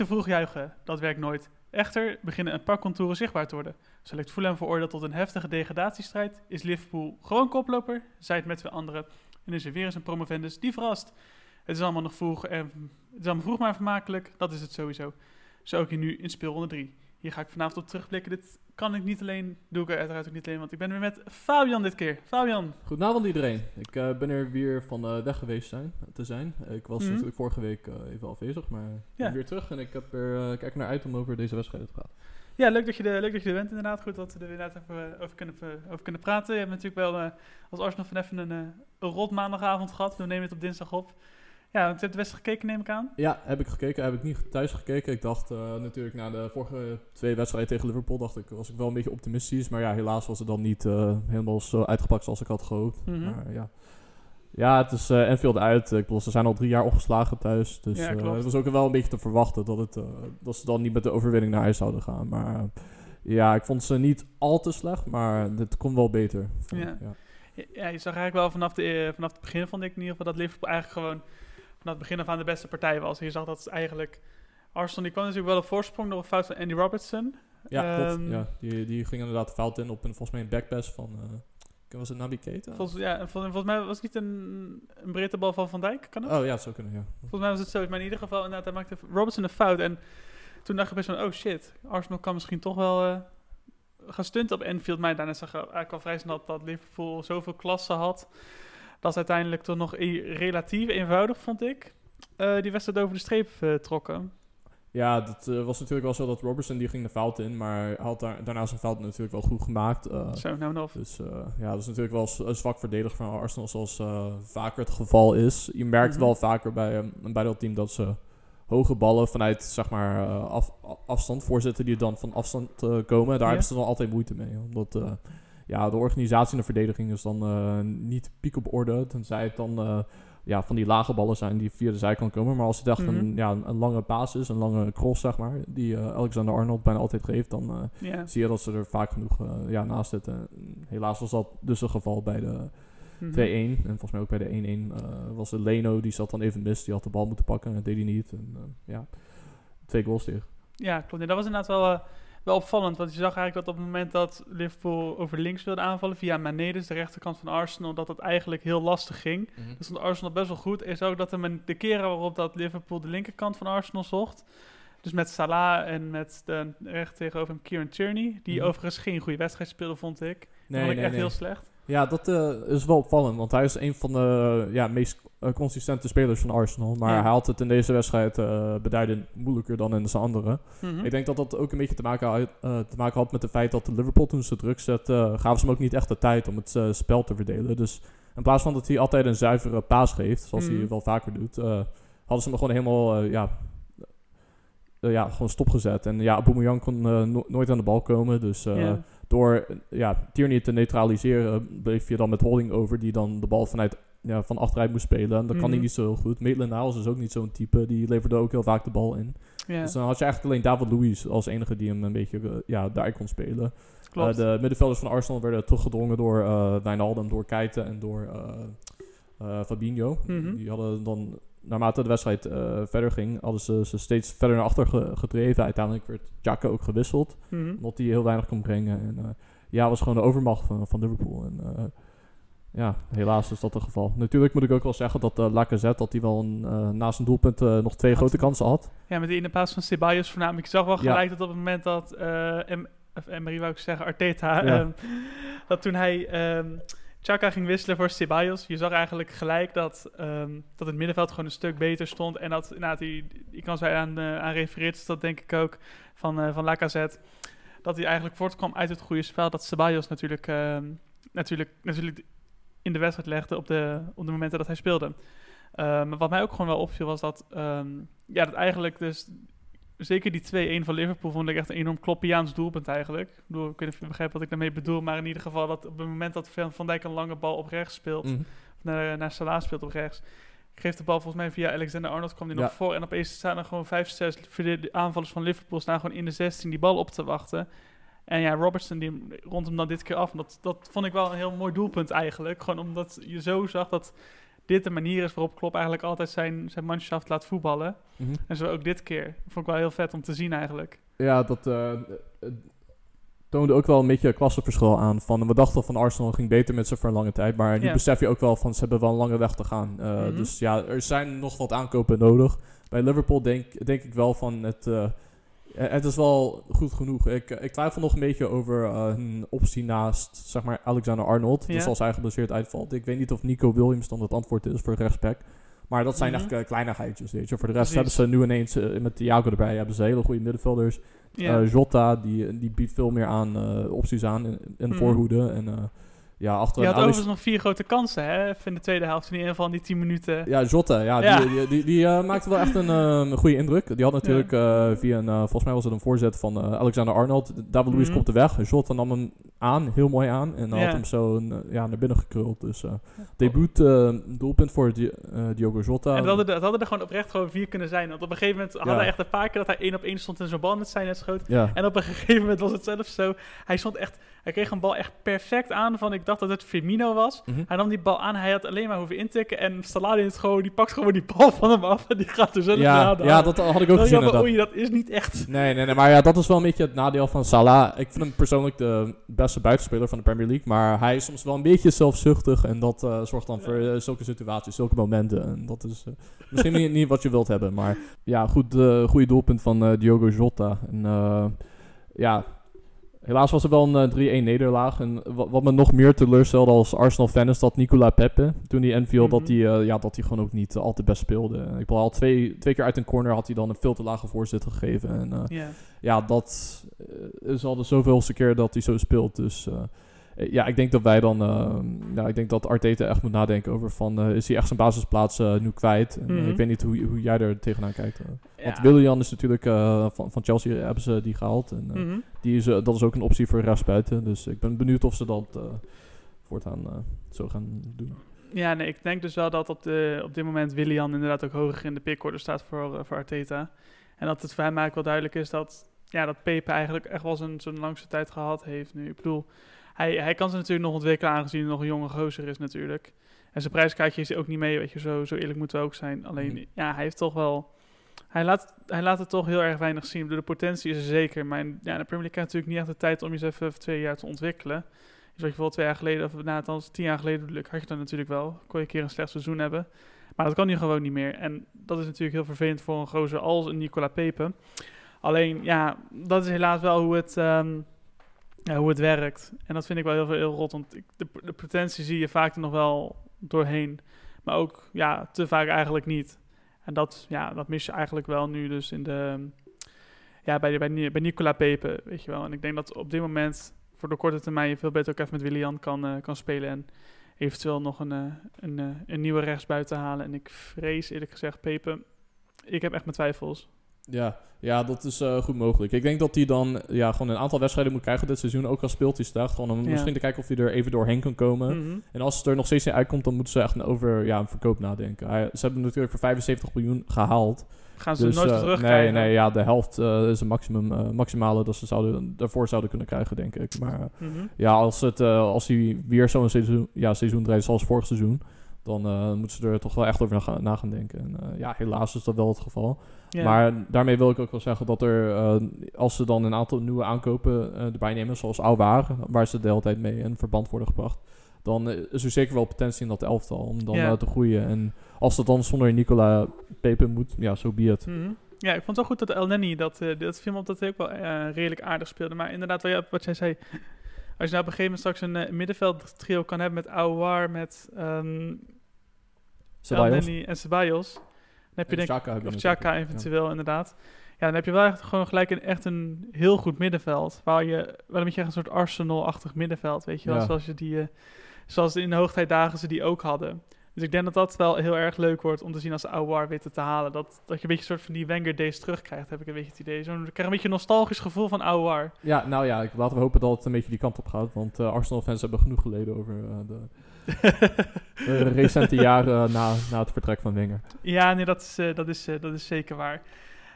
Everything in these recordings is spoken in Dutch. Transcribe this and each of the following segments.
te vroeg juichen, dat werkt nooit. Echter beginnen een paar contouren zichtbaar te worden. Zo lijkt Fulham veroordeeld tot een heftige degradatiestrijd, is Liverpool gewoon koploper, zij het met twee anderen, en is er weer eens een promovendus die verrast. Het is allemaal nog vroeg en het is allemaal vroeg maar vermakelijk, dat is het sowieso. Zo ook hier nu in speelronde 3. Hier ga ik vanavond op terugblikken. Dit kan ik niet alleen, doe ik uiteraard ook niet alleen, want ik ben weer met Fabian dit keer. Fabian, Goedenavond iedereen. Ik eh, ben er weer van eh, weg geweest zijn, te zijn. ik was Mhm. natuurlijk vorige week eh, even afwezig, maar ik ben weer terug en ik heb er, kijk er naar uit om over deze wedstrijd te praten. Ja, leuk dat je, er, leuk dat je er bent inderdaad. Goed dat we er inderdaad even over kunnen, over kunnen praten. Je hebt natuurlijk wel als Arsenal van even een, een rot maandagavond gehad. We nemen het op dinsdag op. Ja, want je hebt de wedstrijd gekeken neem ik aan. Ja, heb ik gekeken. Heb ik niet thuis gekeken. Ik dacht eh, natuurlijk na de vorige twee wedstrijden tegen Liverpool, dacht ik, was ik wel een beetje optimistisch. Maar ja, helaas was het dan niet eh, helemaal zo uitgepakt zoals ik had gehoopt. Mhm. Maar ja. Ja, het is eh Enfield uit. Ik bedoel, ze zijn al drie jaar ongeslagen thuis. Dus Ja, het was ook wel een beetje te verwachten dat, het, dat ze dan niet met de overwinning naar huis zouden gaan. Maar ja, ik vond ze niet al te slecht, maar het kon wel beter. vond Ja. ja. Ja, je zag eigenlijk wel vanaf, de, vanaf het begin vond ik in ieder geval dat Liverpool eigenlijk gewoon vanaf het begin af aan de beste partij was. En je zag dat het eigenlijk... Arsenal die kwam natuurlijk wel op voorsprong door een fout van Andy Robertson. Ja, klopt. Ehm, Ja, die, die ging inderdaad de fout in op een, volgens mij een backpass van... eh, was het Naby Keita? Volgens, ja, en vol- en volgens mij was het niet een, een breedte bal van Van Dijk, kan het? Oh ja, het zou kunnen, ja. Volgens mij was het zo. Maar in ieder geval, inderdaad, hij maakte Robertson een fout. En toen dacht ik best van, oh shit, Arsenal kan misschien toch wel eh, gaan stunten op Enfield. Maar daarna zag ik eigenlijk al vrij snel dat, dat Liverpool zoveel klasse had. Dat ze uiteindelijk toch nog relatief eenvoudig, vond ik, eh, die wedstrijd over de streep eh, trokken. Ja, dat eh, was natuurlijk wel zo dat Robertson die ging de fout in, maar hij had daar, daarna zijn fout natuurlijk wel goed gemaakt. Zo, nou en of. dus ja, dat is natuurlijk wel een zwak verdediger van Arsenal, zoals vaker het geval is. Je merkt Mhm. wel vaker bij, bij dat team dat ze hoge ballen vanuit zeg maar, af, afstand voorzetten die dan van afstand komen. Daar Ja. hebben ze dan altijd moeite mee. Omdat ja, de organisatie en de verdediging is dan eh, niet piek op orde. Tenzij het dan eh, ja, van die lage ballen zijn die via de zijkant komen. Maar als het echt een, Mhm. ja, een, een lange paas is, een lange cross zeg maar, die eh, Alexander Arnold bijna altijd geeft, dan Ja. zie je dat ze er vaak genoeg ja, naast zitten. Helaas was dat dus het geval bij de Mhm. 2-1. En volgens mij ook bij de 1-1 eh, was het Leno, die zat dan even mis. Die had de bal moeten pakken en dat deed hij niet. En, ja, twee goals tegen. Ja, klopt. En dat was inderdaad wel, wel opvallend. Want je zag eigenlijk dat op het moment dat Liverpool over links wilde aanvallen via Mané, dus de rechterkant van Arsenal, dat dat eigenlijk heel lastig ging. Dat stond Arsenal best wel goed. Is ook dat de, de keren waarop dat Liverpool de linkerkant van Arsenal zocht. Dus met Salah en met de recht tegenover hem Kieran Tierney. Die Mhm. overigens geen goede wedstrijd speelde, vond ik. Nee, vond ik nee, echt nee. heel slecht. Ja, dat eh, is wel opvallend. Want hij is een van de ja, meest eh, consistente spelers van Arsenal. Maar Ja. hij had het in deze wedstrijd eh beduidend moeilijker dan in zijn andere. Mhm. Ik denk dat dat ook een beetje te maken, had, te maken had met het feit dat de Liverpool toen ze druk zette, gaven ze hem ook niet echt de tijd om het spel te verdelen. Dus in plaats van dat hij altijd een zuivere paas geeft, zoals Mhm. hij wel vaker doet, hadden ze hem gewoon helemaal ja, ja, gewoon stopgezet. En ja, Aubameyang kon eh, no- nooit aan de bal komen. Dus eh, Ja. door eh, ja, Tierney te neutraliseren, bleef je dan met Holding over, die dan de bal vanuit ja, van achteruit moest spelen. En dat kan hij Mhm. niet zo heel goed. Maitland-Niles is ook niet zo'n type. Die leverde ook heel vaak de bal in. Dus dan had je eigenlijk alleen David Luiz als enige die hem een beetje eh, ja, daar kon spelen. Eh, de middenvelders van Arsenal werden teruggedrongen door eh Wijnaldum, door Keita en door eh, eh, Fabinho. Mhm. Die hadden dan, naarmate de wedstrijd eh, verder ging, hadden ze ze steeds verder naar achter ge- gedreven. Uiteindelijk werd Xhaka ook gewisseld, Mhm. omdat hij heel weinig kon brengen. En eh, ja, was gewoon de overmacht van, van Liverpool. En eh, ja, helaas is dat het geval. Natuurlijk moet ik ook wel zeggen dat uh, Lacazette, dat hij wel een, naast een doelpunt nog twee Had- grote kansen had. Ja, met die in de paas van Ceballos voornamelijk. Ik zag wel Ja. gelijk dat op het moment dat of Emery wou ik zeggen, Arteta, Ja. ehm, dat toen hij ehm Chaka ging wisselen voor Ceballos, je zag eigenlijk gelijk dat, ehm, dat het middenveld gewoon een stuk beter stond. En dat, nou, die, die kan zij aan, eh, aan refereert, dat denk ik ook, van, eh van Lacazette. Dat hij eigenlijk voortkwam uit het goede spel. Dat Ceballos natuurlijk, ehm, natuurlijk, natuurlijk in de wedstrijd legde op de, op de momenten dat hij speelde. Maar wat mij ook gewoon wel opviel was dat, ehm, ja, dat eigenlijk dus zeker die 2-1 van Liverpool vond ik echt een enorm kloppiaans doelpunt eigenlijk. Ik, bedoel, ik weet niet of je begrijpt wat ik daarmee bedoel, maar in ieder geval dat op het moment dat Van Dijk een lange bal op rechts speelt, Mhm. naar, naar Salah speelt op rechts, geeft de bal volgens mij via Alexander Arnold, kwam die Ja. nog voor en opeens staan er gewoon 5, 6 verdedig- aanvallers van Liverpool staan gewoon in de 16 die bal op te wachten. En ja, Robertson die rond hem dan dit keer af. En dat, dat vond ik wel een heel mooi doelpunt eigenlijk. Gewoon omdat je zo zag dat dit de manier is waarop Klopp eigenlijk altijd zijn, zijn manschaft laat voetballen. Mhm. En zo ook dit keer. Vond ik wel heel vet om te zien eigenlijk. Ja, dat eh, toonde ook wel een beetje een klassenverschil aan. Van, we dachten van Arsenal ging beter met ze voor een lange tijd. Maar nu Ja. besef je ook wel van ze hebben wel een lange weg te gaan. Eh, Mhm. Dus ja, er zijn nog wat aankopen nodig. Bij Liverpool denk, denk ik wel van het... eh, het is wel goed genoeg. Ik, ik twijfel nog een beetje over eh, een optie naast zeg maar Alexander Arnold. Ja. Dus als hij geblesseerd uitvalt. Ik weet niet of Nico Williams dan het antwoord is voor rechtsback. Maar dat zijn Mhm. echt eh, kleinigheidjes, weet je. Voor de rest Precies. hebben ze nu ineens eh, met Thiago erbij hebben ze hele goede middenvelders. Ja. Eh, Jota, die, die biedt veel meer aan eh, opties aan in, in de Mhm. voorhoede. En eh, ja, achter je had Alex- overigens nog vier grote kansen hè, even in de tweede helft. In ieder geval in die 10 minuten. Ja, Jota, ja, Ja. die, die, die, die, eh, maakte wel echt een, eh, een goede indruk. Die had natuurlijk eh, via een, volgens mij was het een voorzet van Alexander Arnold. David Luiz Mhm. komt de weg. Jota nam hem aan, heel mooi aan. En had hem zo een, ja, naar binnen gekruld. Dus debuut doelpunt voor Di- Diogo Jota. En dat hadden, er, dat hadden er gewoon oprecht gewoon vier kunnen zijn. Want op een gegeven moment hadden Ja. we echt een paar keer dat hij één op één stond en zo'n bal met zijn net schoot. En op een gegeven moment was het zelfs zo. Hij stond echt. Hij kreeg een bal echt perfect aan. Van ik dacht dat het Firmino was. Mhm. Hij nam die bal aan. Hij had alleen maar hoeven intikken. En Salah deed het gewoon. Die pakt gewoon die bal van hem af. En die gaat er zelf Ja, ja, dat had ik ook gezien. inderdaad. Oei, dat is niet echt. Nee, nee, nee, maar ja, dat is wel een beetje het nadeel van Salah. Ik vind hem persoonlijk de beste buitenspeler van de Premier League, maar hij is soms wel een beetje zelfzuchtig en dat eh, zorgt dan voor eh, zulke situaties, zulke momenten. En dat is eh, misschien niet, niet wat je wilt hebben, maar ja, goed, goede doelpunt van Diogo Jota. En ja, helaas was er wel een eh, 3-1 nederlaag. En wat, wat me nog meer teleurstelde als Arsenal-fan is dat Nicola Pepe, toen hij inviel, dat Mhm. hij eh, ja, dat hij gewoon ook niet al te best speelde. Ik bedoel, al twee, twee keer uit een corner had hij dan een veel te lage voorzet gegeven. En eh, Ja. ja, dat eh, is al de zoveelste keer dat hij zo speelt. Dus eh, eh, ja, ik denk dat wij dan... eh, ja, ik denk dat Arteta echt moet nadenken over van... eh, is hij echt zijn basisplaats eh, nu kwijt? En, eh, Mhm. ik weet niet hoe, hoe jij er tegenaan kijkt. eh. Want. Willian is natuurlijk... eh, van, van Chelsea hebben ze die gehaald. En eh, Mhm. die is, eh, dat is ook een optie voor rechtsbuiten. Dus ik ben benieuwd of ze dat eh, voortaan eh, zo gaan doen. Ja, nee, ik denk dus wel dat op, de, op dit moment Willian inderdaad ook hoger in de pickorde staat voor, eh, voor Arteta. En dat het voor hem eigenlijk wel duidelijk is dat, ja, dat Pepe eigenlijk echt wel zijn, zijn langste tijd gehad heeft nu. Ik bedoel, hij, hij kan ze natuurlijk nog ontwikkelen aangezien hij nog een jonge gozer is natuurlijk. En zijn prijskaartje is ook niet mee, weet je, zo, zo eerlijk moeten we ook zijn. Alleen, Mhm. ja, hij heeft toch wel... Hij laat, hij laat het toch heel erg weinig zien. De potentie is er zeker. Maar in, ja, de Premier League je natuurlijk niet echt de tijd om jezelf even twee jaar te ontwikkelen. Dus wat je bijvoorbeeld twee jaar geleden, of na althans tien jaar geleden bedoel ik, had je dat natuurlijk wel. Kon je een keer een slecht seizoen hebben. Maar dat kan nu gewoon niet meer. En dat is natuurlijk heel vervelend voor een gozer als een Nicola Pepe. Alleen, ja, dat is helaas wel hoe het, ehm, hoe het werkt. En dat vind ik wel heel, heel rot. Want ik, de, de potentie zie je vaak er nog wel doorheen. Maar ook, ja, te vaak eigenlijk niet. En dat, ja, dat mis je eigenlijk wel nu dus in de... Ja, bij, bij, bij Nicola Pepe, weet je wel. En ik denk dat op dit moment voor de korte termijn je veel beter ook even met Willian kan, eh, kan spelen. En eventueel nog een, eh, een, eh, een nieuwe rechtsbuiten halen. En ik vrees eerlijk gezegd, Pepe, ik heb echt mijn twijfels. Ja, ja dat is eh, goed mogelijk. Ik denk dat hij dan ja, gewoon een aantal wedstrijden moet krijgen dit seizoen. Ook al speelt hij slecht. Gewoon om Ja. misschien te kijken of hij er even doorheen kan komen. Mhm. En als het er nog steeds niet uitkomt, dan moeten ze echt over ja, een verkoop nadenken. Hij, ze hebben natuurlijk voor 75 miljoen gehaald. Gaan ze Dus, nooit weer nee, nee, ja, de helft eh, is een maximum, maximale dat ze zouden, daarvoor zouden kunnen krijgen, denk ik. Maar Mhm. ja, als, het, als hij weer zo'n seizoen, ja, seizoen draait zoals vorig seizoen, dan eh, moeten ze er toch wel echt over na gaan, na gaan denken. En eh, ja, helaas is dat wel het geval. Maar daarmee wil ik ook wel zeggen dat er, eh, als ze dan een aantal nieuwe aankopen erbij nemen, zoals Auwaar, waar ze de hele tijd mee in verband worden gebracht, dan is er zeker wel potentie in dat elftal om dan te groeien. En als dat dan zonder Nicola Pepe moet, ja, zo so be. Mhm. Ja, ik vond het wel goed dat El Nenny, dat, dat film op dat hij ook wel redelijk aardig speelde. Maar inderdaad, wat jij zei, als je nou op een gegeven moment straks een eh, middenveld trio kan hebben met Aouar, met. Nenny en Ceballos, dan heb je En denk je of Chaka ja. eventueel inderdaad. Ja, dan heb je wel echt gewoon gelijk een, echt een heel goed middenveld. Waar je wel een beetje echt een soort Arsenal-achtig middenveld, weet je wel. Ja. Zoals, je die, eh, zoals in de hoogtijdagen ze die ook hadden. Dus ik denk dat dat wel heel erg leuk wordt om te zien als de Aouar weten te halen. Dat, dat je een beetje een soort van die Wenger days terugkrijgt, heb ik een beetje het idee. Zo'n, ik krijg een beetje een nostalgisch gevoel van Aouar. Ja, nou ja, ik, laten we hopen dat het een beetje die kant op gaat. Want eh, Arsenal-fans hebben genoeg geleden over eh, de, de recente jaren na, na het vertrek van Wenger. ja, nee, dat is, eh, dat is, eh, dat is zeker waar.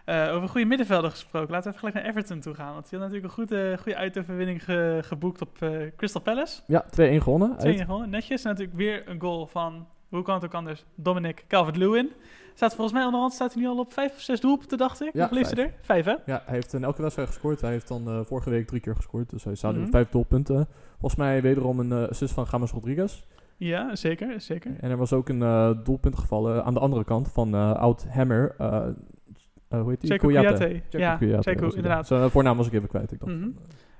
Eh, over goede middenvelden gesproken, laten we even gelijk naar Everton toe gaan. Want die had natuurlijk een goede, goede uitoverwinning ge- geboekt op eh, Crystal Palace. Ja, 2-1 gewonnen. Twee Uit- gewonnen, netjes. En natuurlijk weer een goal van, hoe kan het ook anders, Dominic Calvert-Lewin. Staat volgens mij onderhand staat hij nu al op vijf of zes doelpunten, dacht ik. Ja, hij er? Vijf, hè? Ja, hij heeft in elke wedstrijd gescoord. Hij heeft dan eh, vorige week drie keer gescoord. Dus hij staat nu Mhm. op vijf doelpunten. Volgens mij wederom een eh, assist van James Rodriguez. Ja, zeker, zeker. En er was ook een eh, doelpunt gevallen aan de andere kant van eh oud Hammer. eh, eh, hoe heet die? Jacob Ja, hij inderdaad. Zijn voornaam was ik even kwijt. Ik dacht, Mhm. eh,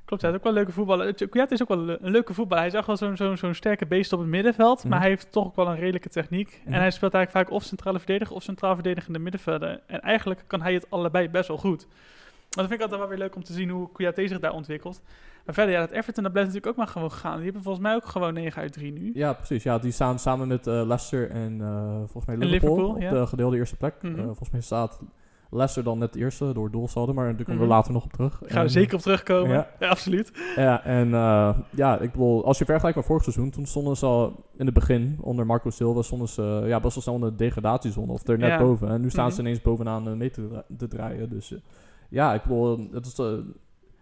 Klopt, hij is ook wel een leuke voetballer. Kouyaté is ook wel een, leuke voetballer. Hij is echt wel zo'n zo'n zo'n sterke beest op het middenveld. Mhm. Maar hij heeft toch ook wel een redelijke techniek. Mhm. En hij speelt eigenlijk vaak of centrale verdediger of centraal verdedigende middenvelder. En eigenlijk kan hij het allebei best wel goed. Maar dat vind ik altijd wel weer leuk om te zien hoe Kouyaté zich daar ontwikkelt. Maar verder, ja, dat Everton, dat blijft natuurlijk ook maar gewoon gaan. Die hebben volgens mij ook gewoon 9 uit 3 nu. Ja, precies. Ja, die staan samen met eh, Leicester en eh, volgens mij Liverpool, Liverpool, op ja. de gedeelde eerste plek. Mhm. Eh, volgens mij staat Leicester dan net eerste door doelsaldo, maar daar komen we Mhm. later nog op terug. Gaan we En, zeker op terugkomen. ja. Ja, absoluut. Ja, en eh, ja, ik bedoel, als je vergelijkt met vorig seizoen, toen stonden ze al in het begin, onder Marco Silva, stonden ze ja, best wel snel in de degradatiezone, of er net Ja. boven. En nu staan Mhm. ze ineens bovenaan eh, mee te, dra- te draaien. Dus eh, ja, ik bedoel, het, is, het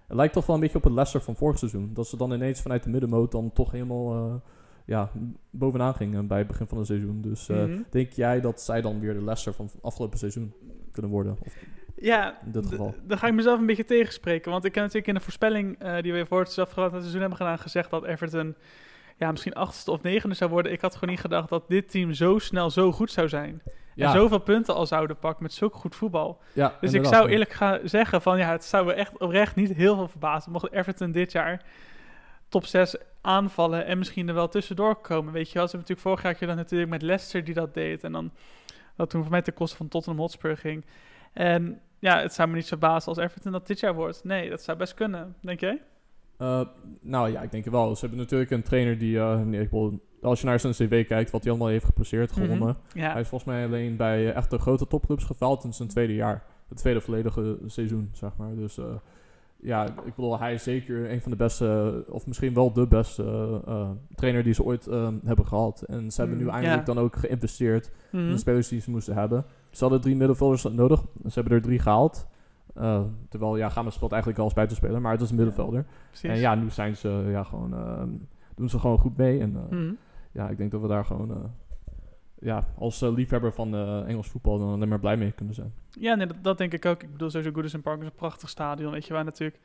lijkt toch wel een beetje op het Leicester van vorig seizoen. Dat ze dan ineens vanuit de middenmoot dan toch helemaal ja, bovenaan gingen bij het begin van het seizoen. Dus Mhm. denk jij dat zij dan weer de Leicester van afgelopen seizoen kunnen worden? Of Ja, in dit d- geval? dan ga ik mezelf een beetje tegenspreken. Want ik heb natuurlijk in de voorspelling eh, die we voor het afgelopen seizoen hebben gedaan, gezegd dat Everton ja, misschien achtste of negende zou worden. Ik had gewoon niet gedacht dat dit team zo snel zo goed zou zijn. En zoveel punten al zouden pakken met zulk goed voetbal. ja, Dus ik zou ja. eerlijk gaan zeggen van ja, het zou me echt oprecht niet heel veel verbazen. Mocht Everton dit jaar top 6 aanvallen en misschien er wel tussendoor komen. Weet je wel, ze hebben natuurlijk vorig jaar dan natuurlijk met Leicester die dat deed. En dan dat toen voor mij ten koste van Tottenham Hotspur ging. En ja, het zou me niet verbazen als Everton dat dit jaar wordt. Nee, dat zou best kunnen, denk jij? Eh, nou ja, ik denk het wel. Ze hebben natuurlijk een trainer die, eh, nee, als je naar zijn cv kijkt, wat hij allemaal heeft gepresteerd, Mhm. gewonnen. Ja, Hij is volgens mij alleen bij echt de grote topclubs gefaald in zijn tweede jaar. Het tweede volledige seizoen, zeg maar. Dus eh, ja, ik bedoel, hij is zeker een van de beste, of misschien wel de beste eh, trainer die ze ooit eh, hebben gehad. En ze hebben nu Mm, eindelijk dan ook geïnvesteerd in de spelers die ze moesten hebben. Ze hadden drie middenvelders nodig. Ze hebben er drie gehaald. Eh, terwijl, ja, Games speelt eigenlijk al als buitenspeler, maar het is een middenvelder. En ja, nu zijn ze ja, gewoon, eh, doen ze gewoon goed mee. En eh, Mhm. ja, ik denk dat we daar gewoon eh, ja, als eh, liefhebber van eh, Engels voetbal dan alleen maar blij mee kunnen zijn. Ja, nee, dat, denk ik ook. Ik bedoel, sowieso Goodison Park is een prachtig stadion, weet je waar natuurlijk...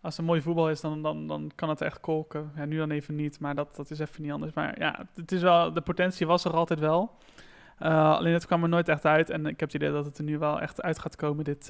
Als er mooi voetbal is, dan, dan, dan kan het echt kolken. Ja, nu dan even niet, maar dat, dat is even niet anders. Maar ja, het is wel, de potentie was er altijd wel. Eh, alleen het kwam er nooit echt uit. En ik heb het idee dat het er nu wel echt uit gaat komen dit,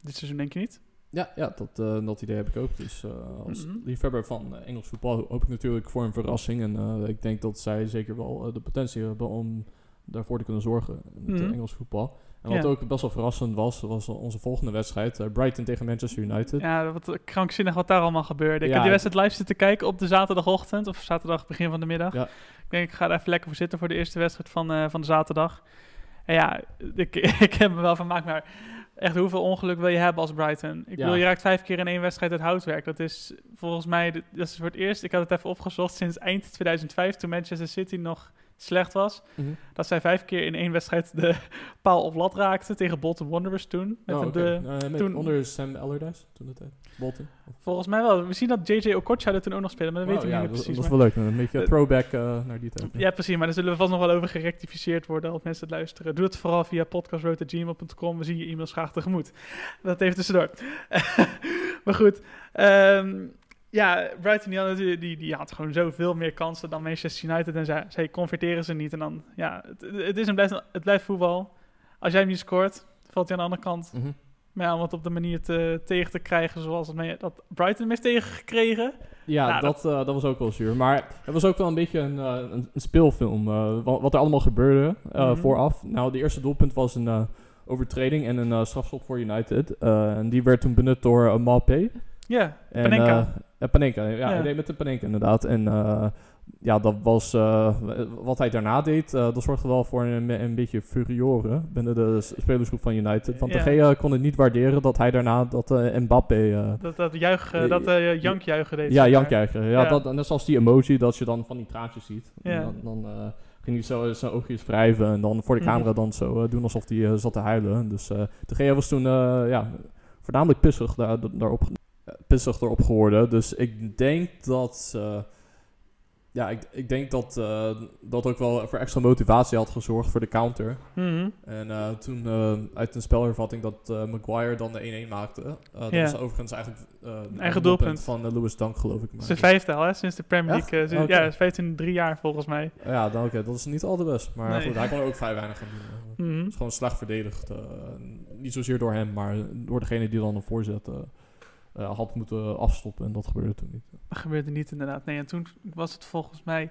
dit seizoen, denk je niet? Ja, ja dat, eh, dat idee heb ik ook. Dus eh, als Mhm. liefhebber van eh, Engels voetbal hoop ik natuurlijk voor een verrassing. En ik denk dat zij zeker wel de potentie hebben om daarvoor te kunnen zorgen het Mhm. Engels voetbal. En wat Ja. ook best wel verrassend was, was onze volgende wedstrijd. Brighton tegen Manchester United. Ja, wat krankzinnig wat daar allemaal gebeurde. Ik Ja, heb die wedstrijd live zitten kijken op de zaterdagochtend. Of zaterdag begin van de middag. Ja. Ik denk, ik ga er even lekker voor zitten voor de eerste wedstrijd van, van de zaterdag. En ja, ik, ik heb me wel vermaakt, maar echt hoeveel ongeluk wil je hebben als Brighton? Ik Ja. bedoel, je raakt vijf keer in één wedstrijd uit houtwerk. Dat is volgens mij, dat is voor het eerst, ik had het even opgezocht, sinds eind 2005, toen Manchester City nog slecht was. Mhm. Dat zij vijf keer in één wedstrijd de paal op lat raakten tegen Bolton Wanderers toen. Met Oh, de, Eh, toen- onder Sam Allardyce toen de tijd. Bolton. Volgens mij wel. We zien dat JJ Okocha er toen ook nog speelde, maar dat Wow, weet ik ja, niet dat, precies. dat is maar- wel leuk. Een beetje Eh, throwback eh, naar die tijd. Ja, precies, maar daar zullen we vast nog wel over gerectificeerd worden als mensen het luisteren. Doe het vooral via podcastroad.gmail.com. We zien je e-mails graag tegemoet. Dat even tussendoor. maar goed, ehm, ja, Brighton die had, natuurlijk- die, die had gewoon zoveel meer kansen dan Manchester United. En zij, zij converteren ze niet. En dan, ja, het, het, is en blijft, het blijft voetbal. Als jij hem niet scoort, valt hij aan de andere kant. Mhm. Maar ja, om het op de manier te, tegen te krijgen zoals het, dat Brighton hem heeft tegengekregen. Ja, Nou, dat, eh, dat was ook wel zuur. Maar het was ook wel een beetje een, eh, een, een speelfilm. eh, wat, wat er allemaal gebeurde eh, Mhm. vooraf. Nou, de eerste doelpunt was een eh, overtreding en een eh, strafschop voor United. Eh, en die werd toen benut door uh, Malpe. Ja, En, Panenka. eh, ja, Panenka, ja, Ja. hij deed met de Panenka inderdaad. En eh, ja, dat was eh, wat hij daarna deed. eh, dat zorgde wel voor een, een beetje furioren binnen de spelersgroep van United. Want Ja. de Gea kon het niet waarderen dat hij daarna dat eh, Mbappé... eh, Dat, dat, juich, eh, Eh, dat eh, jankjuichen deed. ja, jankjuichen. Ja, Ja. Dat, net zoals die emoji dat je dan van die traantjes ziet. Ja. En dan dan eh, ging hij zo zijn oogjes wrijven en dan voor de Mhm. camera dan zo eh, doen alsof hij eh, zat te huilen. Dus eh de Gea was toen eh, ja, voornamelijk pissig daar, daarop, eh, pissig erop geworden. Dus ik denk dat... ja, ik, ik denk dat eh, dat ook wel voor extra motivatie had gezorgd voor de counter. Mhm. En eh, toen eh, uit een spelhervatting dat Maguire dan de 1-1 maakte. Dat Ja. was overigens eigenlijk Eigen doelpunt. van Lewis Dunk, geloof ik. maar. Zijn vijfde al, hè, sinds de Premier? League. sinds- Oké. Ja, is 15 drie jaar volgens mij. Ja, dan, oké, dat is niet al de best. Maar Nee. goed, hij kon er ook vrij weinig aan doen. Mhm. Het is gewoon slecht verdedigd. niet zozeer door hem, maar door degene die dan een voorzet eh, had moeten afstoppen. En dat gebeurde toen niet. Dat gebeurde niet inderdaad. Nee, en toen was het volgens mij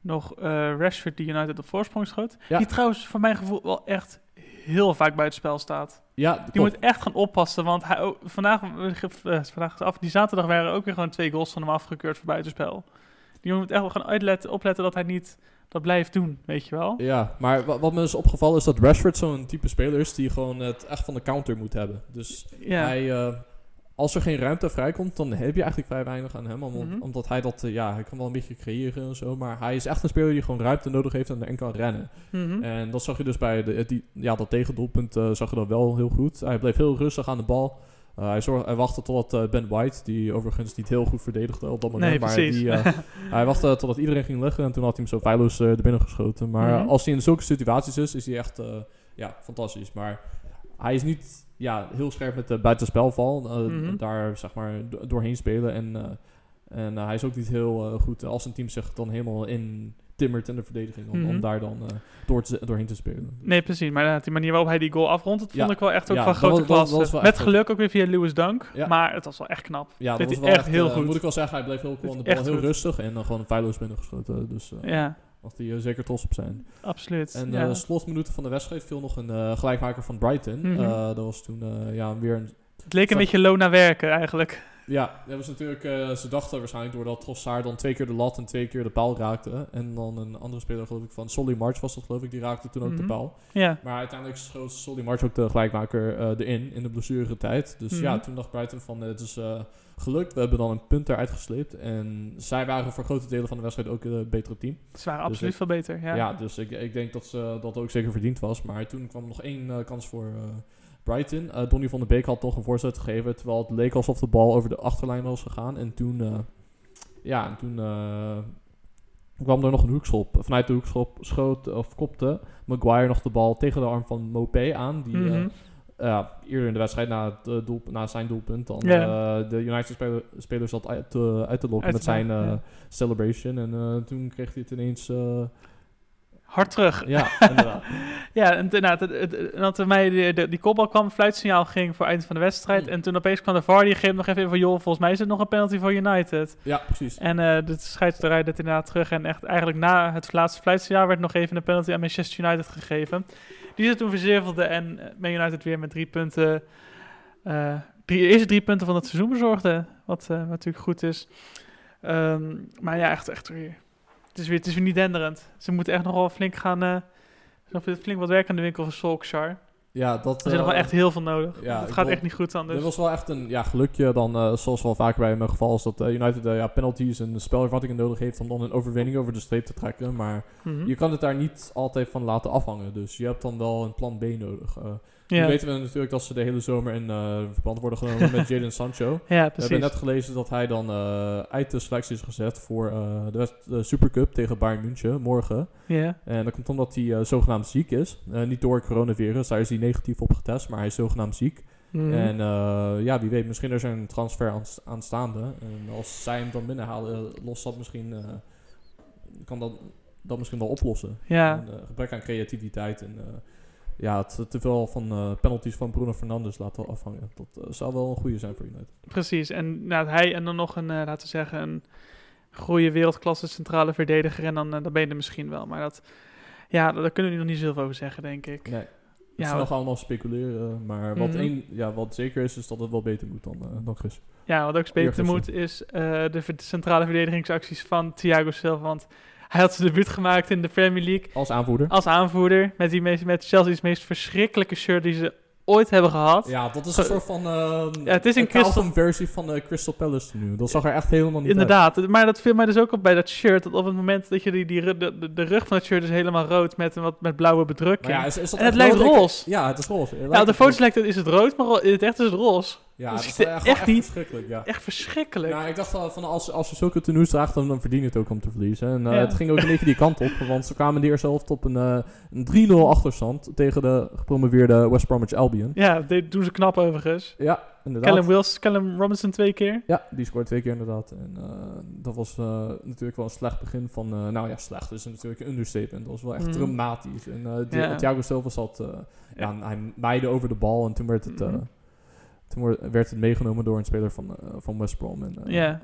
nog eh, Rashford die United op voorsprong schoot. Ja. Die trouwens voor mijn gevoel wel echt heel vaak buitenspel staat. Ja, Die klopt. moet echt gaan oppassen, want hij, vandaag, eh, vandaag af, die zaterdag waren ook weer gewoon twee goals van hem afgekeurd voor buitenspel. Die moet echt wel gaan uitletten, opletten dat hij niet dat blijft doen, weet je wel. Ja, maar wa- wat me is opgevallen is dat Rashford zo'n type speler is die gewoon het echt van de counter moet hebben. Dus Ja, hij, als er geen ruimte vrijkomt, dan heb je eigenlijk vrij weinig aan hem. Mhm. Omdat hij dat, eh, ja, hij kan wel een beetje creëren en zo. Maar hij is echt een speler die gewoon ruimte nodig heeft en erin kan rennen. Mhm. En dat zag je dus bij de, die, ja, dat tegendoelpunt eh, zag je dat wel heel goed. Hij bleef heel rustig aan de bal. Uh, hij, zorg, hij wachtte totdat uh, Ben White, die overigens niet heel goed verdedigde op dat moment, nee, maar die, uh, hij wachtte totdat iedereen ging liggen en toen had hij hem zo feilloos er binnen geschoten. Maar Mhm. als hij in zulke situaties is, is hij echt ja, fantastisch. Maar hij is niet ja, heel scherp met de buitenspelval, Mhm. daar zeg maar do doorheen spelen. En, uh, en hij is ook niet heel goed als een team zich dan helemaal in timmert in de verdediging om, Mhm. om daar dan uh, door te, doorheen te spelen. Nee, precies. Maar die manier waarop hij die goal afrondt, dat Ja. vond ik wel echt ook Ja, van grote wel Met geluk ook weer via Lewis Dunk. Ja. Maar het was wel echt knap. Ja, dat was wel echt heel eh, goed. Moet ik wel zeggen, hij bleef heel cool aan de bal, heel goed. rustig en dan gewoon feilloos binnengeschoten. Dus Ja, was hij uh, zeker trots op zijn. absoluut. En ja. uh, slotminuten van de wedstrijd viel nog een uh, gelijkmaker van Brighton. Mhm. Uh, dat was toen ja, weer een het leek een beetje low naar werken eigenlijk. Ja, dat was natuurlijk, eh, ze dachten waarschijnlijk doordat Trossard dan twee keer de lat en twee keer de paal raakte. En dan een andere speler, geloof ik, van Solly March was dat geloof ik, die raakte toen ook Mhm. de paal. Ja, Maar uiteindelijk schoot Solly March ook de gelijkmaker eh, erin in de blessuretijd. Dus Mhm. ja, toen dacht Brighton van het is eh, gelukt, we hebben dan een punt eruit gesleept. En zij waren voor grote delen van de wedstrijd ook een betere team. ze waren Dus absoluut ik- veel beter. Ja. Ja, dus ik, ik denk dat ze dat ook zeker verdiend was. Maar toen kwam nog één eh, kans voor eh, Brighton. Eh Donny van der Beek had toch een voorzet gegeven. Terwijl het leek alsof de bal over de achterlijn was gegaan. En toen, eh, ja, en toen eh, kwam er nog een hoekschop. Vanuit de hoekschop schoot of kopte Maguire nog de bal tegen de arm van Mopé aan. Die Mhm. eh, ja, eerder in de wedstrijd na, het, eh, doel, na zijn doelpunt dan Ja. eh, de United speler, speler zat uit, te- uit te lokken met zijn eh, ja. celebration. En eh, toen kreeg hij het ineens... eh, Hard terug. ja, inderdaad. Ja, en inderdaad, het, het, het- dat er mij die, kopbal kwam, fluitsignaal ging voor het eind van de wedstrijd. Mm. En toen opeens kwam de VAR, die greep nog even in van, joh, volgens mij is het nog een penalty voor United. Ja, precies. En eh de scheidsrechter het inderdaad terug. En echt eigenlijk na het laatste fluitsignaal werd nog even een penalty aan Manchester United gegeven. Die ze toen verzevelde en eh, Man United weer met drie punten, eh drie, eerste drie punten van het seizoen bezorgde. Wat, eh, natuurlijk goed is. Ehm, maar ja, echt, echt weer. Het is weer, het is weer niet denderend. Ze moeten echt nog wel flink gaan. nog flink wat werk aan de winkel van Solskjaer. Ja, dat... Er is nog wel eh, echt heel veel nodig. ja, het gaat echt niet goed aan. Dit was wel echt een ja, gelukje dan, eh, zoals wel vaker bij mijn geval is dat eh, United ja, penalties en spelvervattingen nodig heeft om dan een overwinning over de streep te trekken. Maar Mhm. je kan het daar niet altijd van laten afhangen. Dus je hebt dan wel een plan B nodig. Ja. Nu weten we natuurlijk dat ze de hele zomer in eh, verband worden genomen met Jadon Sancho. ja, We hebben precies. net gelezen dat hij dan eh, uit de selectie is gezet voor eh, de, West- Supercup tegen Bayern München morgen. Ja. En dat komt omdat hij zogenaamd ziek is. Niet door coronavirus, daar is hij negatief op getest, maar hij is zogenaamd ziek. Mhm. En ja, wie weet, misschien is er een transfer aan, aanstaande. En als zij hem dan binnenhalen, lost dat misschien, kan dat, dat misschien wel oplossen. ja. Een, gebrek aan creativiteit en ja, het te veel van eh, penalties van Bruno Fernandes laten afhangen. Dat eh, zou wel een goede zijn voor United. Precies, en nou, hij en dan nog een, eh, laten we zeggen, een goede wereldklasse centrale verdediger. En dan, dan ben je er misschien wel. Maar dat, ja, daar kunnen we nog niet zoveel over zeggen, denk ik. Nee. is Ja, nog wat- allemaal speculeren. Maar wat, Mhm. één, ja, wat zeker is, is dat het wel beter moet dan, eh dan Chris. Ja, wat ook beter moet is de centrale verdedigingsacties van Thiago Silva. Want hij had zijn debuut gemaakt in de Premier League Als aanvoerder. als aanvoerder. Met, die meest, met Chelsea's meest verschrikkelijke shirt die ze ooit hebben gehad. Ja, dat is een soort van... eh Ja, het is een Crystal- Carlton versie van de Crystal Palace nu. Dat zag er echt helemaal niet uit. Inderdaad, maar dat viel mij dus ook op bij dat shirt. Dat op het moment dat je die, die, de, de, rug van het shirt is helemaal rood met een wat met blauwe bedrukking. Maar ja, is, is dat En het lijkt roze. Ja, het is roze. Het ja, op lijkt de foto's lijkt het, is het rood, maar in het echt is het roze. Ja, Dus dat is echt, echt echt niet- verschrikkelijk, ja. Echt verschrikkelijk. Nou, ik dacht wel van als, als je zulke tenues draagt, dan, dan verdien je het ook om te verliezen. En eh, Ja. het ging ook een beetje die kant op, want ze kwamen de eerste helft op een, eh, een 3-0 achterstand tegen de gepromoveerde West Bromwich Albion. ja, dit doen ze knap overigens. Ja, inderdaad. Callum Wills, Callum Robinson twee keer. Ja, die scoort twee keer inderdaad. En eh, dat was natuurlijk wel een slecht begin van... nou ja, slecht is natuurlijk een understatement. Dat was wel echt Mhm. dramatisch. En Ja. Thiago Silva zat... ja, hij maaide over de bal en toen werd het... Mhm. Toen werd het meegenomen door een speler van, eh, van West Brom. En, eh, Ja.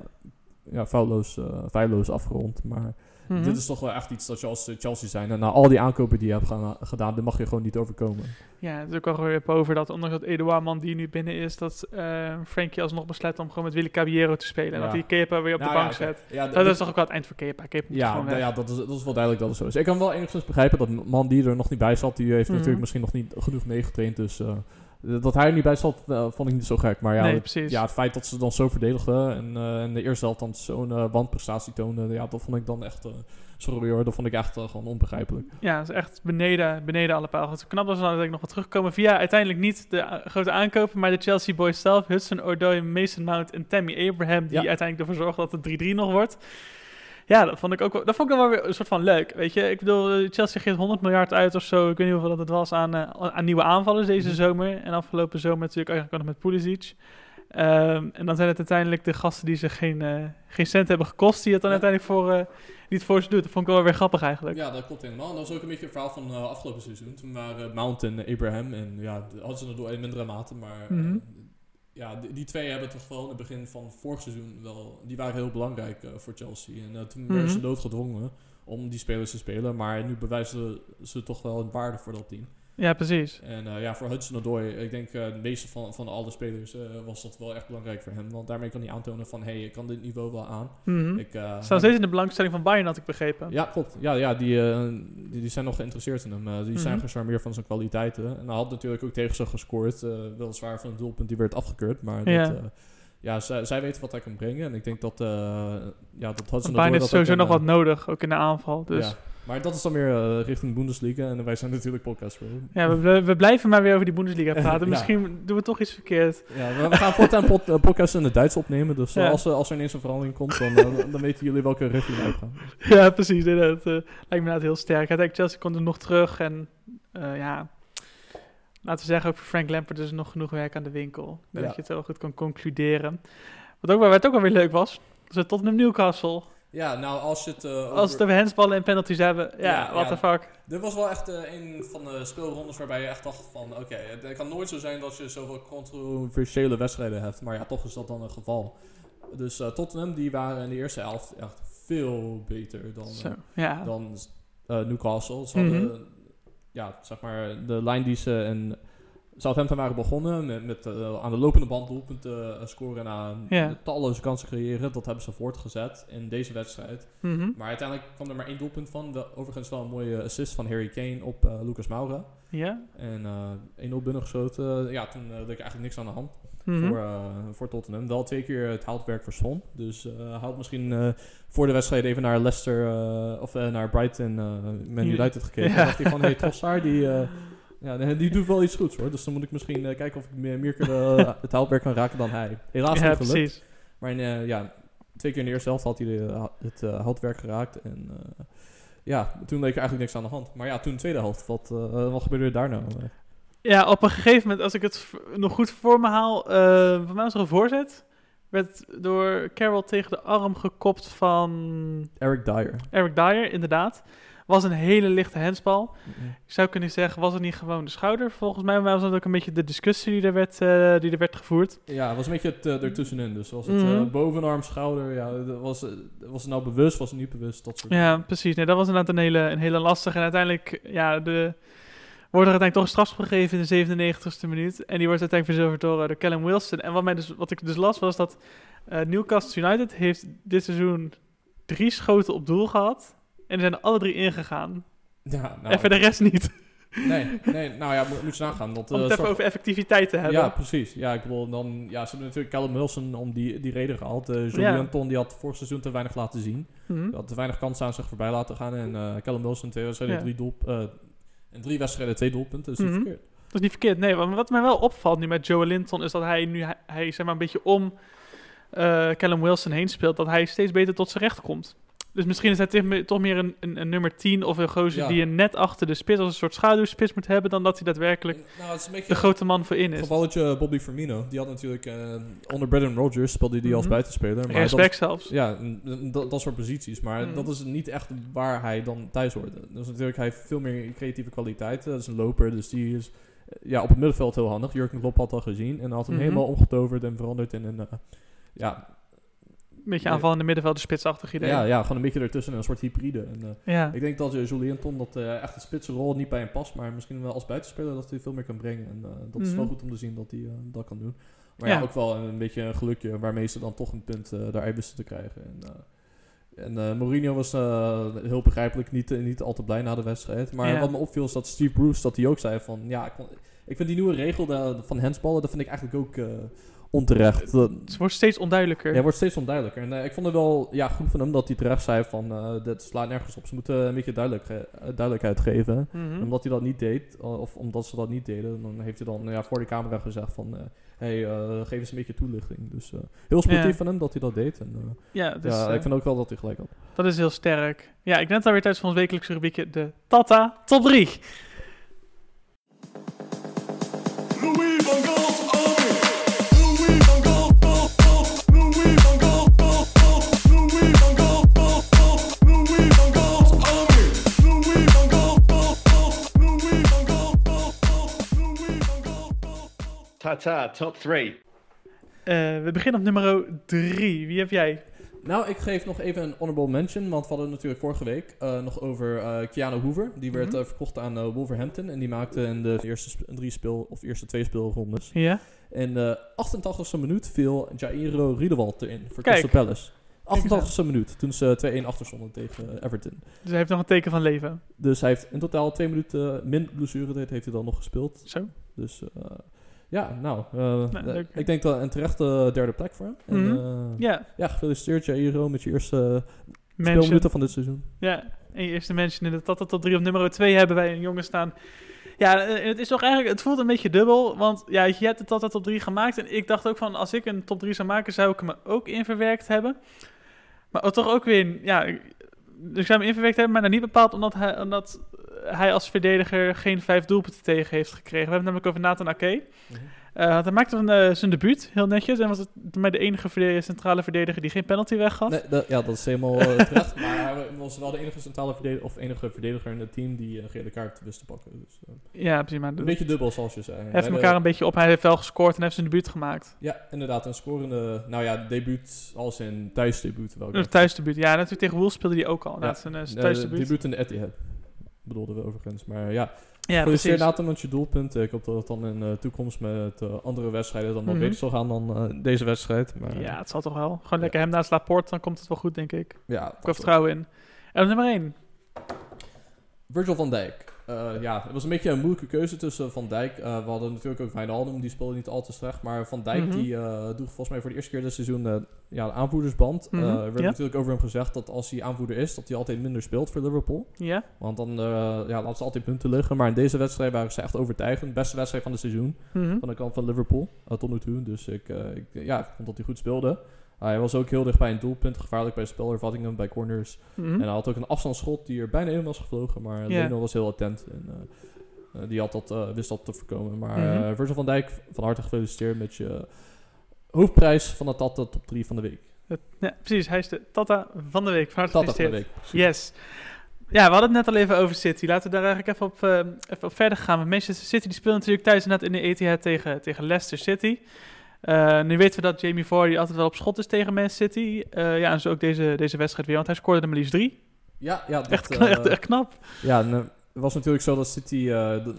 ja, foutloos, eh, feilloos afgerond. Maar Mhm. dit is toch wel echt iets dat je als Chelsea zijn. En na al die aankopen die je hebt gedaan, dit mag je gewoon niet overkomen. Ja, het is ook al weer boven dat, ondanks dat Eduard man die nu binnen is, dat Frankie alsnog besluit om gewoon met Willy Caballero te spelen. En Ja. dat hij Kepa weer op Nou de ja, bank zet. Ja, Dat is toch ook wel het eind voor Kepa. Ja, nou ja dat, is, dat is wel duidelijk dat het zo is. Ik kan wel enigszins begrijpen dat man die er nog niet bij zat, die heeft Mhm. natuurlijk misschien nog niet genoeg meegetraind. Dus dat hij er niet bij zat, eh, vond ik niet zo gek. Maar ja, nee, het, ja, het feit dat ze dan zo verdedigden en eh, in de eerste helft dan zo'n eh, wandprestatie toonden, ja, dat vond ik dan echt, sorry hoor, dat vond ik echt gewoon onbegrijpelijk. Ja, het is echt beneden, beneden alle palen. Het knap dat ze dan uiteindelijk nog wat terugkomen via uiteindelijk niet de grote aankopen, maar de Chelsea boys zelf. Hudson Odoi, Mason Mount en Tammy Abraham, die Ja. uiteindelijk ervoor zorgen dat het 3-3 nog wordt. Ja, dat vond ik ook wel, dat vond ik dan wel weer een soort van leuk. Weet je, ik bedoel, eh, Chelsea geeft 100 miljard uit of zo. Ik weet niet hoeveel dat het was aan, eh, aan nieuwe aanvallers deze Mhm. zomer. En afgelopen zomer natuurlijk eigenlijk ook nog met Pulisic. Ehm, en dan zijn het uiteindelijk de gasten die ze geen, eh, geen cent hebben gekost, die het dan Ja. uiteindelijk voor, het voor ze doet. Dat vond ik wel weer grappig eigenlijk. Ja, dat klopt helemaal. En dat was ook een beetje het verhaal van afgelopen seizoen. Toen waren Mount en Abraham, en ja, de- hadden ze het door in mindere mate, maar Mhm. Ja, die, die twee hebben toch wel in het begin van vorig seizoen wel, die waren heel belangrijk eh, voor Chelsea. En eh, toen werden ze Mhm. doodgedwongen om die spelers te spelen, maar nu bewijzen ze toch wel een waarde voor dat team. Ja, precies. En eh, ja, voor Hudson Odoi, ik denk eh, de meeste van, van alle spelers eh, was dat wel echt belangrijk voor hem. Want daarmee kan hij aantonen van, hé, hey, ik kan dit niveau wel aan. Ik, eh, Ze staan steeds in de belangstelling van Bayern, had ik begrepen. ja, klopt. Ja, ja die, die, die zijn nog geïnteresseerd in hem. Die zijn Mhm. gecharmeerd van zijn kwaliteiten. En hij had natuurlijk ook tegen ze gescoord. weliswaar van een doelpunt die werd afgekeurd. Maar Ja. dat, ja, zij, zij weten wat hij kan brengen. En ik denk dat, eh ja, dat Hudson Bayern heeft dat ook sowieso nog wat nodig, ook in de aanval. Dus ja. Maar dat is dan weer eh, richting Bundesliga. En wij zijn natuurlijk podcast bro. ja, we, we- blijven maar weer over die Bundesliga praten. Ja. Misschien doen we toch iets verkeerd. Ja, we, we gaan voortaan pod, eh, podcasts in het Duits opnemen. Dus eh, Ja. als, er- als er ineens een verandering komt, dan, dan weten jullie welke richting we uitgaan. ja, precies. Lijkt me inderdaad heel sterk. Uiteindelijk Chelsea komt er nog terug. En ja, laten we zeggen, ook voor Frank Lampard is er nog genoeg werk aan de winkel. Ja. Dat je het wel goed kan concluderen. Wat ook, wel- wat ook wel weer leuk was, was het Tottenham Newcastle. Ja, nou als je het... eh, Als het over- over handsballen en penalties hebben, ja, Ja, what ja. the fuck. Dit was wel echt eh, een van de speelrondes waarbij je echt dacht van... Oké, het kan nooit zo zijn dat je zoveel controversiële wedstrijden hebt. Maar ja, toch is dat dan een geval. Dus eh, Tottenham, die waren in de eerste helft echt veel beter dan, eh, dan eh, Newcastle. Ze Mhm. hadden, ja, zeg maar, de lijn die ze in Southampton waren begonnen... met, met eh, aan de lopende band doelpunten eh, scoren Ja. talloze kansen creëren. Dat hebben ze voortgezet in deze wedstrijd. Mhm. Maar uiteindelijk kwam er maar één doelpunt van. Wel, overigens wel een mooie assist van Harry Kane op eh, Lucas Moura. Ja. En eh 1-0 binnengeschoten. Ja, toen uh, leek eigenlijk niks aan de hand Mhm. voor, eh, voor Tottenham. Wel twee keer het houtwerk voor Son. Dus eh, had misschien eh, voor de wedstrijd even naar Leicester eh, of eh, naar Brighton, eh Man. United gekeken. Ja. En dacht hij van, hey, Trossard, die, eh, ja, die doet wel iets goeds hoor. Dus dan moet ik misschien eh, kijken of ik meer, meer eh, het houtwerk kan raken dan hij. Helaas ja, niet gelukt. precies. Maar eh, ja, twee keer in de eerste helft had hij de, het eh, houtwerk geraakt. En ja, toen leek er eigenlijk niks aan de hand. Maar ja, toen de tweede helft, wat, wat gebeurde daar nou? Ja, op een gegeven moment, als ik het nog goed voor me haal, voor mij was er een voorzet. Werd door Carroll tegen de arm gekopt van Eric Dyer. Eric Dyer, inderdaad. Was een hele lichte handsbal. Ik zou kunnen zeggen, was het niet gewoon de schouder? Volgens mij was dat ook een beetje de discussie die er werd, eh, die er werd gevoerd. Ja, het was een beetje het eh, ertussenin. Dus was het Mhm. eh, bovenarm, schouder. Ja, was, was het nou bewust, was het niet bewust? Dat soort Ja, precies. Nee, dat was inderdaad een hele, een hele lastige. En uiteindelijk, ja, de Wordt er uiteindelijk toch een strafschop gegeven in de 97ste minuut. En die wordt uiteindelijk verzilverd door, door Callum Wilson. En wat, mij dus, wat ik dus las was dat Newcastle United heeft dit seizoen drie schoten op doel gehad. En zijn er alle drie ingegaan. Ja, nou, en voor de rest niet. nee, nee, nou ja, moet, moet je nagaan. Dat, Om het even zorgt- over effectiviteit te hebben. Ja, precies. Ja, ik bedoel, dan, ja, ze hebben natuurlijk Callum Wilson om die, die reden gehaald. Uh, Ja. Julian die had vorig seizoen te weinig laten zien. Hij had te weinig kansen aan zich voorbij laten gaan. En eh Callum Wilson twee wedstrijden, Ja. drie doel, in drie wedstrijden twee doelpunten. Dus niet Mhm. verkeerd. Dat is niet verkeerd. Nee, maar wat mij wel opvalt nu met Joe Linton is dat hij nu, hij, hij zeg maar een beetje om Callum Wilson heen speelt, dat hij steeds beter tot zijn recht komt. Dus misschien is hij toch meer- een, een, een nummer 10 of een gozer Ja. die je net achter de spits als een soort schaduwspits moet hebben, dan dat hij daadwerkelijk Nou, het is een beetje de grote man voor in is. gevalletje Bobby Firmino. Die had natuurlijk eh, onder Brendan Rodgers speelde die als Mhm. buitenspeler. Maar dat- zelfs. Ja, dat, dat soort posities. Maar Mhm. dat is niet echt waar hij dan thuis hoort. Dus natuurlijk, hij heeft veel meer creatieve kwaliteiten. Dat is een loper, dus die is eh, ja, op het middenveld heel handig. Jurgen Klopp had al gezien. En had hem Mhm. helemaal omgetoverd en veranderd in een... eh, ja, beetje aanvallende middenveld, de spitsachtig idee. ja, ja, gewoon een beetje ertussen, een soort hybride. En, eh, Ja. ik denk dat uh, Julian dat eh, echt een spitse rol niet bij hem past. Maar misschien wel als buitenspeler dat hij veel meer kan brengen. En eh, dat is wel Mhm. goed om te zien dat hij eh, dat kan doen. Maar ja. Ja. ook wel een beetje een gelukje waarmee ze dan toch een punt eh daaruit wisten te krijgen. En, eh, en eh, Mourinho was eh, heel begrijpelijk niet, eh, niet al te blij na de wedstrijd. Maar Ja. wat me opviel is dat Steve Bruce dat hij ook zei van... Ja, ik, ik vind die nieuwe regel eh, van handsballen, dat vind ik eigenlijk ook eh, onterecht. Dat- Het wordt steeds onduidelijker. ja, het wordt steeds onduidelijker. En eh, ik vond het wel ja, goed van hem dat hij terecht zei van... eh dit slaat nergens op. Ze moeten een beetje duidelijk, eh, duidelijkheid geven. Mhm. Omdat hij dat niet deed, eh, of omdat ze dat niet deden... dan heeft hij dan ja, voor de camera gezegd van... eh hey, eh, geef eens een beetje toelichting. Dus eh, heel sportief Ja. van hem dat hij dat deed. En, eh, Ja, dus, ja, eh, ik vind ook wel dat hij gelijk had. dat is heel sterk. Ja, ik het alweer tijd voor ons wekelijkse rubriekje, de Tata Top 3. Tata, top three. Eh, we beginnen op nummer 3. Wie heb jij? Nou, ik geef nog even een honorable mention. Want we hadden natuurlijk vorige week eh, nog over eh Keanu Hoover. Die werd Mhm. verkocht aan Wolverhampton. En die maakte in de eerste sp- drie speel, of eerste twee speelrondes. Ja? In de 88e minuut viel Jairo Riedewald erin voor Kijk. Crystal Palace. eens 88e minuut, toen ze 2-1 achter stonden tegen Everton. Dus hij heeft nog een teken van leven. Dus hij heeft in totaal twee minuten min blessuretijd heeft hij dan nog gespeeld. Zo. Dus eh, ja, nou, eh, Nou, eh, ik denk dat een terechte derde plek voor hem. En, Mhm. eh, Ja, ja, gefeliciteerd Jairo met je eerste speelminuten van dit seizoen. Ja, en je eerste mention in de Tata Top 3 op nummer 2 hebben wij een jongen staan. Ja, eh, het is toch eigenlijk, het voelt een beetje dubbel, want ja, je hebt de Tata Top 3 gemaakt en ik dacht ook van, als ik een top 3 zou maken, zou ik hem ook in verwerkt hebben. Maar toch ook weer, ja, ik ik zou hem in verwerkt hebben, maar nou niet bepaald omdat hij, omdat hij als verdediger geen vijf doelpunten tegen heeft gekregen. We hebben het namelijk over Nathan Ake. Eh, want hij maakte van, eh, zijn debuut heel netjes en was het mij de enige verde- centrale verdediger die geen penalty weggaf. Nee, dat, ja, dat is helemaal eh, terecht. Maar hij was wel de enige centrale verdediger, of enige verdediger in het team die een gele kaart wist te pakken. Dus, eh, Ja, precies. Maar een beetje dubbel zoals je zei. Hij heeft de- elkaar een beetje op. Hij heeft wel gescoord en heeft zijn debuut gemaakt. Ja, inderdaad, een scorende, nou ja, debuut als in thuisdebuut. Een thuisdebuut. Ja, natuurlijk tegen Wolves speelde hij ook al. Ja. Zijn, eh, zijn Eh, thuisdebuut. debuut in de Etihad. Bedoelden we overigens. Maar ja, ja, precies. Nathan met je doelpunten. Ik hoop dat het dan in de toekomst met eh, andere wedstrijden dan wel Mhm. beter zal gaan dan eh, deze wedstrijd. Maar, Ja, het zal toch wel. Gewoon lekker hem naast Laporte, dan komt het wel goed, denk ik. Ik ja, heb vertrouwen in. En nummer 1. Virgil van Dijk. Eh, ja, het was een beetje een moeilijke keuze tussen Van Dijk. Eh, we hadden natuurlijk ook Wijnaldum, die speelde niet al te slecht. Maar Van Dijk Mhm. die uh, droeg volgens mij voor de eerste keer dit seizoen ja, de aanvoerdersband. Eh, er werd ja. natuurlijk over hem gezegd dat als hij aanvoerder is, dat hij altijd minder speelt voor Liverpool. Ja? Want dan ja, laten ze altijd punten liggen. Maar in deze wedstrijd waren ze echt overtuigend. Beste wedstrijd van het seizoen Mhm. van de kant van Liverpool tot nu toe. Dus ik, ik, ja, ik vond dat hij goed speelde. Hij was ook heel dicht bij een doelpunt, gevaarlijk bij spelervattingen, bij corners. Mhm. En hij had ook een afstandsschot die er bijna in was gevlogen, maar. Leno was heel attent. En, eh, eh, die had dat, eh, wist dat te voorkomen. Maar eh, Virgil van Dijk, van harte gefeliciteerd met je hoofdprijs van de Tata Top 3 van de week. Ja, precies. Hij is de Tata van de week. Van harte Tata van de. Yes. Ja, we hadden het net al even over City. Laten we daar eigenlijk even op, even op verder gaan. Want Manchester City die speelt natuurlijk thuis net in de Etihad tegen, tegen Leicester City. Eh, nu weten we dat Jamie Vardy altijd wel op schot is tegen Man City. Eh, ja, en zo ook deze, deze wedstrijd weer, want hij scoorde er maar liefst drie. Ja, ja, dat, Echt, eh, echt, echt knap. Ja, en, Het was natuurlijk zo dat City,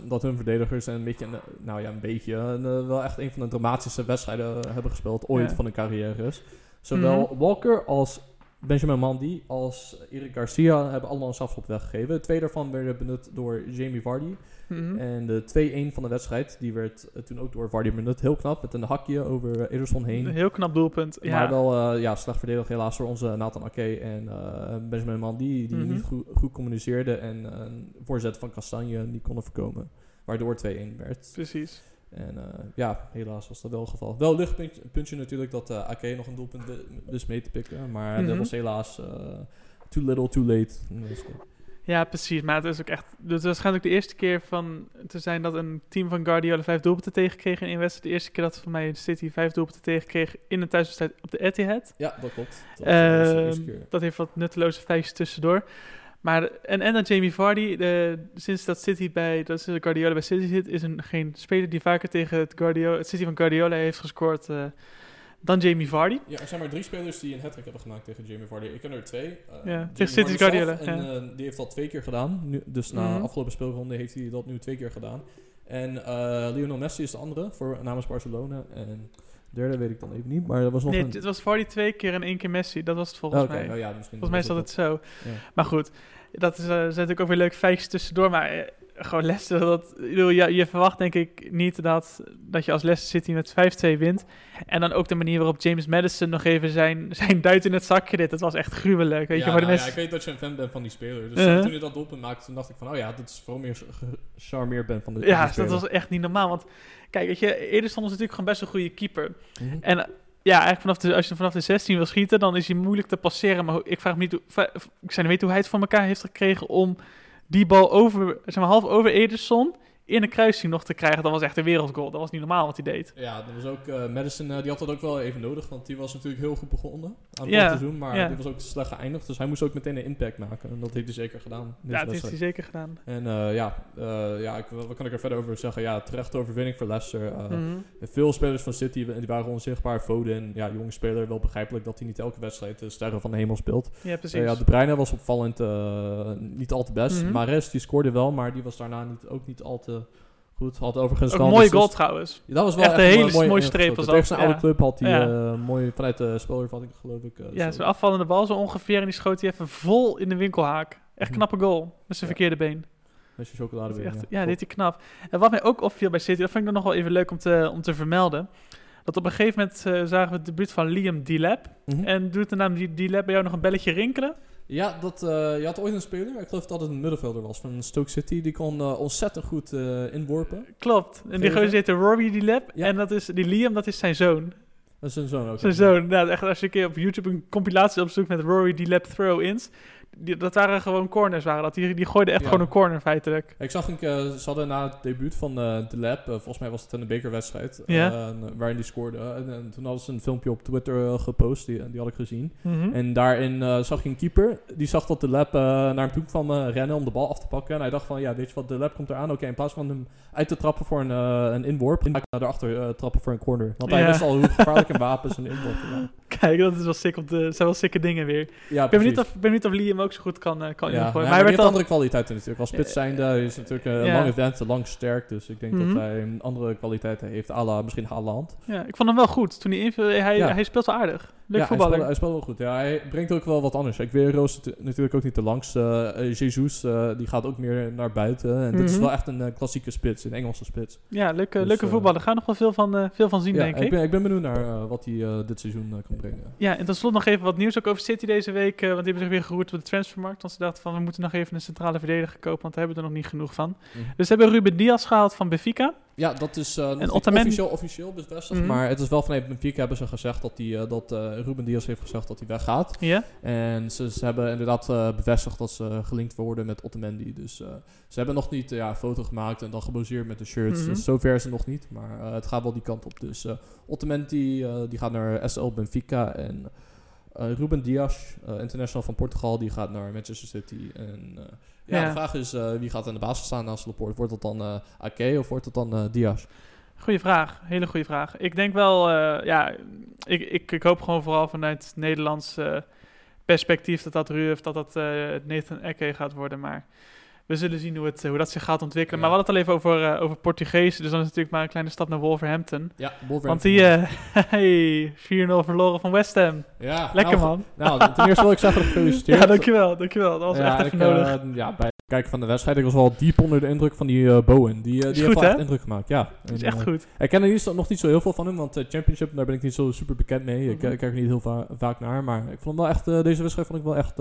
dat hun verdedigers een beetje, nou ja, een beetje, een, wel echt een van de dramatische wedstrijden hebben gespeeld ooit Ja. van hun carrières. Zowel Mhm. Walker als Benjamin Mandy als Eric Garcia hebben allemaal een strafschop weggegeven. Twee daarvan werden benut door Jamie Vardy. Mhm. En de 2-1 van de wedstrijd, die werd eh, toen ook door Vardy benut. Heel knap, met een hakje over eh, Ederson heen. Een heel knap doelpunt. Ja. Maar wel eh, ja, slecht verdedigd helaas door onze Nathan Ake en Benjamin Mandy, die Mhm. niet goed, goed communiceerden en een voorzet van Kastanje niet konden voorkomen. Waardoor het 2-1 werd. Precies. En eh, ja, helaas was dat wel het geval. Wel een luchtpuntje puntje natuurlijk dat Ake nog een doelpunt wist mee te pikken. Maar dat Mhm. was helaas eh, too little, too late. Dus, Ja, precies. Maar het is ook echt. Het was waarschijnlijk de eerste keer van te zijn dat een team van Guardiola vijf doelpunten tegenkreeg in één wedstrijd. De eerste keer dat van mij City vijf doelpunten tegenkreeg in een thuiswedstrijd op de Etihad. ja, dat klopt. Dat eh, Ehm, dat heeft wat nutteloze feitjes tussendoor. Maar, en, en dan Jamie Vardy. De, sinds dat City bij, dat is Guardiola bij City zit, is er geen speler die vaker tegen het, Guardiola, het City van Guardiola heeft gescoord eh, dan Jamie Vardy. Ja, er zijn maar drie spelers die een hat hebben gemaakt tegen Jamie Vardy. Ik ken er twee. Eh, Jamie tegen zelf, Guardiola, En eh, die heeft dat twee keer gedaan. Nu, dus na Mhm. de afgelopen speelronde heeft hij dat nu twee keer gedaan. En eh, Lionel Messi is de andere, voor, namens Barcelona. En de derde weet ik dan even niet, maar er was nog Nee, een... het was Vardy twee keer en één keer Messi. Dat was het volgens mij. oh ja, misschien Volgens mij is dat het zo. Ja. Maar goed, dat is, eh, zijn natuurlijk ook weer leuke feitjes tussendoor. Maar eh, gewoon Leicester, dat, bedoel, ja, je verwacht denk ik niet dat, dat je als Leicester City met 5-2 wint. En dan ook de manier waarop James Madison nog even zijn, zijn duit in het zakje deed. Dat was echt gruwelijk. Weet ja, je, voor de nou mensen... ja, ik weet dat je een fan bent van die speler. Dus Uh-huh. toen je dat doelpunt maakte, toen dacht ik van... Oh ja, dat is vooral meer gecharmeerd ben van de Ja, dat was echt niet normaal. Want kijk, weet je, Ederson was natuurlijk gewoon best een goede keeper. Mhm. En ja, eigenlijk vanaf de, als je vanaf de 16 wil schieten, dan is hij moeilijk te passeren. Maar ik vraag me niet, hoe, ik zou niet weten hoe hij het voor elkaar heeft gekregen om die bal over, zeg maar half over Ederson in een kruising nog te krijgen. Dat was echt een wereldgoal. Dat was niet normaal wat hij deed. Ja, dat was ook eh Madison, eh, die had dat ook wel even nodig, want die was natuurlijk heel goed begonnen aan het Ja, seizoen, maar ja. die was ook slecht geëindigd, dus hij moest ook meteen een impact maken en dat heeft hij zeker gedaan. Ja, dat heeft hij zeker gedaan. En eh, ja, ja ik, wat kan ik er verder over zeggen? Ja, terechte overwinning voor Leicester. Mhm. Veel spelers van City die waren onzichtbaar. Foden, ja, jonge speler, wel begrijpelijk dat hij niet elke wedstrijd de sterren van de hemel speelt. Ja, precies. Ja, de Bruyne was opvallend niet al te best. Mhm. Mares die scoorde wel, maar die was daarna niet, ook niet al te goed. Had overigens een mooie beslist- goal trouwens. ja, dat was wel Echt een hele mooie ingeschoten. streep dat, Tegen zijn oude club had hij Ja. eh, mooi vanuit de spelervatting geloof ik. eh, Ja, zo. zo'n afvallende bal zo ongeveer en die schoot hij even vol in de winkelhaak. Echt Mhm. knappe goal met zijn verkeerde been. Met zijn chocolade Dat is echt, ja. dit is knap. En wat mij ook opviel bij City, dat vind ik dan nog wel even leuk om te, om te vermelden. Dat op een gegeven moment eh, zagen we het debuut van Liam Delap. Mhm. En doet de naam Delap bij jou nog een belletje rinkelen? Ja, dat, eh, je had ooit een speler, ik geloof dat het een middenvelder was van Stoke City. Die kon eh, ontzettend goed eh, inworpen. Klopt. En die gozer heette Rory Delap. Ja. En dat is, die Liam, dat is zijn zoon. Dat is een zoon ook. Zijn zoon. Nou, echt, als je een keer op YouTube een compilatie opzoekt met Rory Delap throw-ins. Die, dat waren gewoon corners, waren dat. Die, die gooiden echt Ja. gewoon een corner, feitelijk. Ik zag een keer, ze hadden na het debuut van eh de Lab, eh, volgens mij was het een bekerwedstrijd, eh, Ja. waarin die scoorde. En, en toen hadden ze een filmpje op Twitter eh, gepost, die, die had ik gezien. Mhm. En daarin eh, zag je een keeper, die zag dat de Lab eh, naar hem toe kwam eh, rennen om de bal af te pakken. En hij dacht van, ja, weet je wat, de Lab komt eraan. Oké, in plaats van hem uit te trappen voor een, eh, een inworp, ga ik naar daarachter eh, trappen voor een corner. Want hij Ja. wist al hoe gevaarlijk een wapen is een inworp. Ja, Kijk, dat is wel sick. Op de, dat zijn wel sikke dingen weer. ja Ik ben benieuwd of, ik ben benieuwd of Liam ook zo goed kan, eh, kan Ja, ingooien. maar hij heeft al... andere kwaliteiten natuurlijk. Als spits Eh, zijnde hij is natuurlijk een ja. lange vent, lang sterk. Dus ik denk Mhm. dat hij een andere kwaliteiten heeft. à la misschien Haaland. Ja, ik vond hem wel goed. Toen hij inviel, hij, Ja. hij speelt wel aardig. Leuk ja, hij voetballer. speelt, hij speelt wel goed. Ja, hij brengt ook wel wat anders. Ik weet Roos natu- natuurlijk ook niet de langste. Eh, Jesus, die gaat ook meer naar buiten. En dit is Mhm. wel echt een klassieke spits, een Engelse spits. ja, leuke, Dus, leuke voetballer. Ga nog wel veel van, veel van zien, denk ik. ben, ik ben benieuwd naar wat hij dit seizoen kan brengen. Ja, en tot slot nog even wat nieuws ook over City deze week. eh, want die hebben zich weer geroerd op de transfermarkt. Want ze dachten van, we moeten nog even een centrale verdediger kopen. Want daar hebben we er nog niet genoeg van. Dus ze hebben Ruben Diaz gehaald van Benfica. Ja, dat is eh nog niet Otamendi- officieel, officieel bevestigd. Mhm. Maar het is wel vanuit Benfica hebben ze gezegd dat, die, eh, dat eh, Ruben Diaz heeft gezegd dat hij weggaat. Ja. En ze, ze hebben inderdaad eh, bevestigd dat ze gelinkt worden met Otamendi. Dus eh, ze hebben nog niet eh, ja, een foto gemaakt en dan gebaseerd met de shirts. Mhm. Dus zover is het nog niet, maar eh, het gaat wel die kant op. Dus eh Otamendi eh, die gaat naar SL Benfica en eh, Ruben Diaz, eh, international van Portugal, die gaat naar Manchester City. En eh, ja, de vraag is eh, wie gaat aan de basis staan naast Laporte? Wordt het dan eh Ake of wordt het dan eh, Diaz? Goeie vraag. Hele goede vraag. Ik denk wel, ja, ik, ik, ik hoop gewoon vooral vanuit Nederlands perspectief dat dat Ruuf, dat dat eh, Nathan Eke gaat worden. Maar we zullen zien hoe, het, hoe dat zich gaat ontwikkelen. Ja. Maar we hadden het al even over, eh, over Portugees. Dus dan is het natuurlijk maar een kleine stap naar Wolverhampton. Ja, Wolverhampton. Want die, eh, hey, 4-0 verloren van West Ham. ja, Lekker nou, man. Nou, ten eerste wil ik zeggen, gefeliciteerd. Ja, dankjewel, dankjewel. Dat was Ja, echt even ik, eh, nodig. ja, bij kijken van de wedstrijd, ik was wel diep onder de indruk van die eh, Bowen. Die, eh, die goed, heeft wel hè? echt indruk gemaakt, ja. Dat is echt eh, goed. Ik ken er niet, nog niet zo heel veel van hem, want Championship, daar ben ik niet zo super bekend mee. Ik, Mhm. ik kijk er niet heel va- vaak naar, maar ik vond hem wel echt, deze wedstrijd vond ik wel echt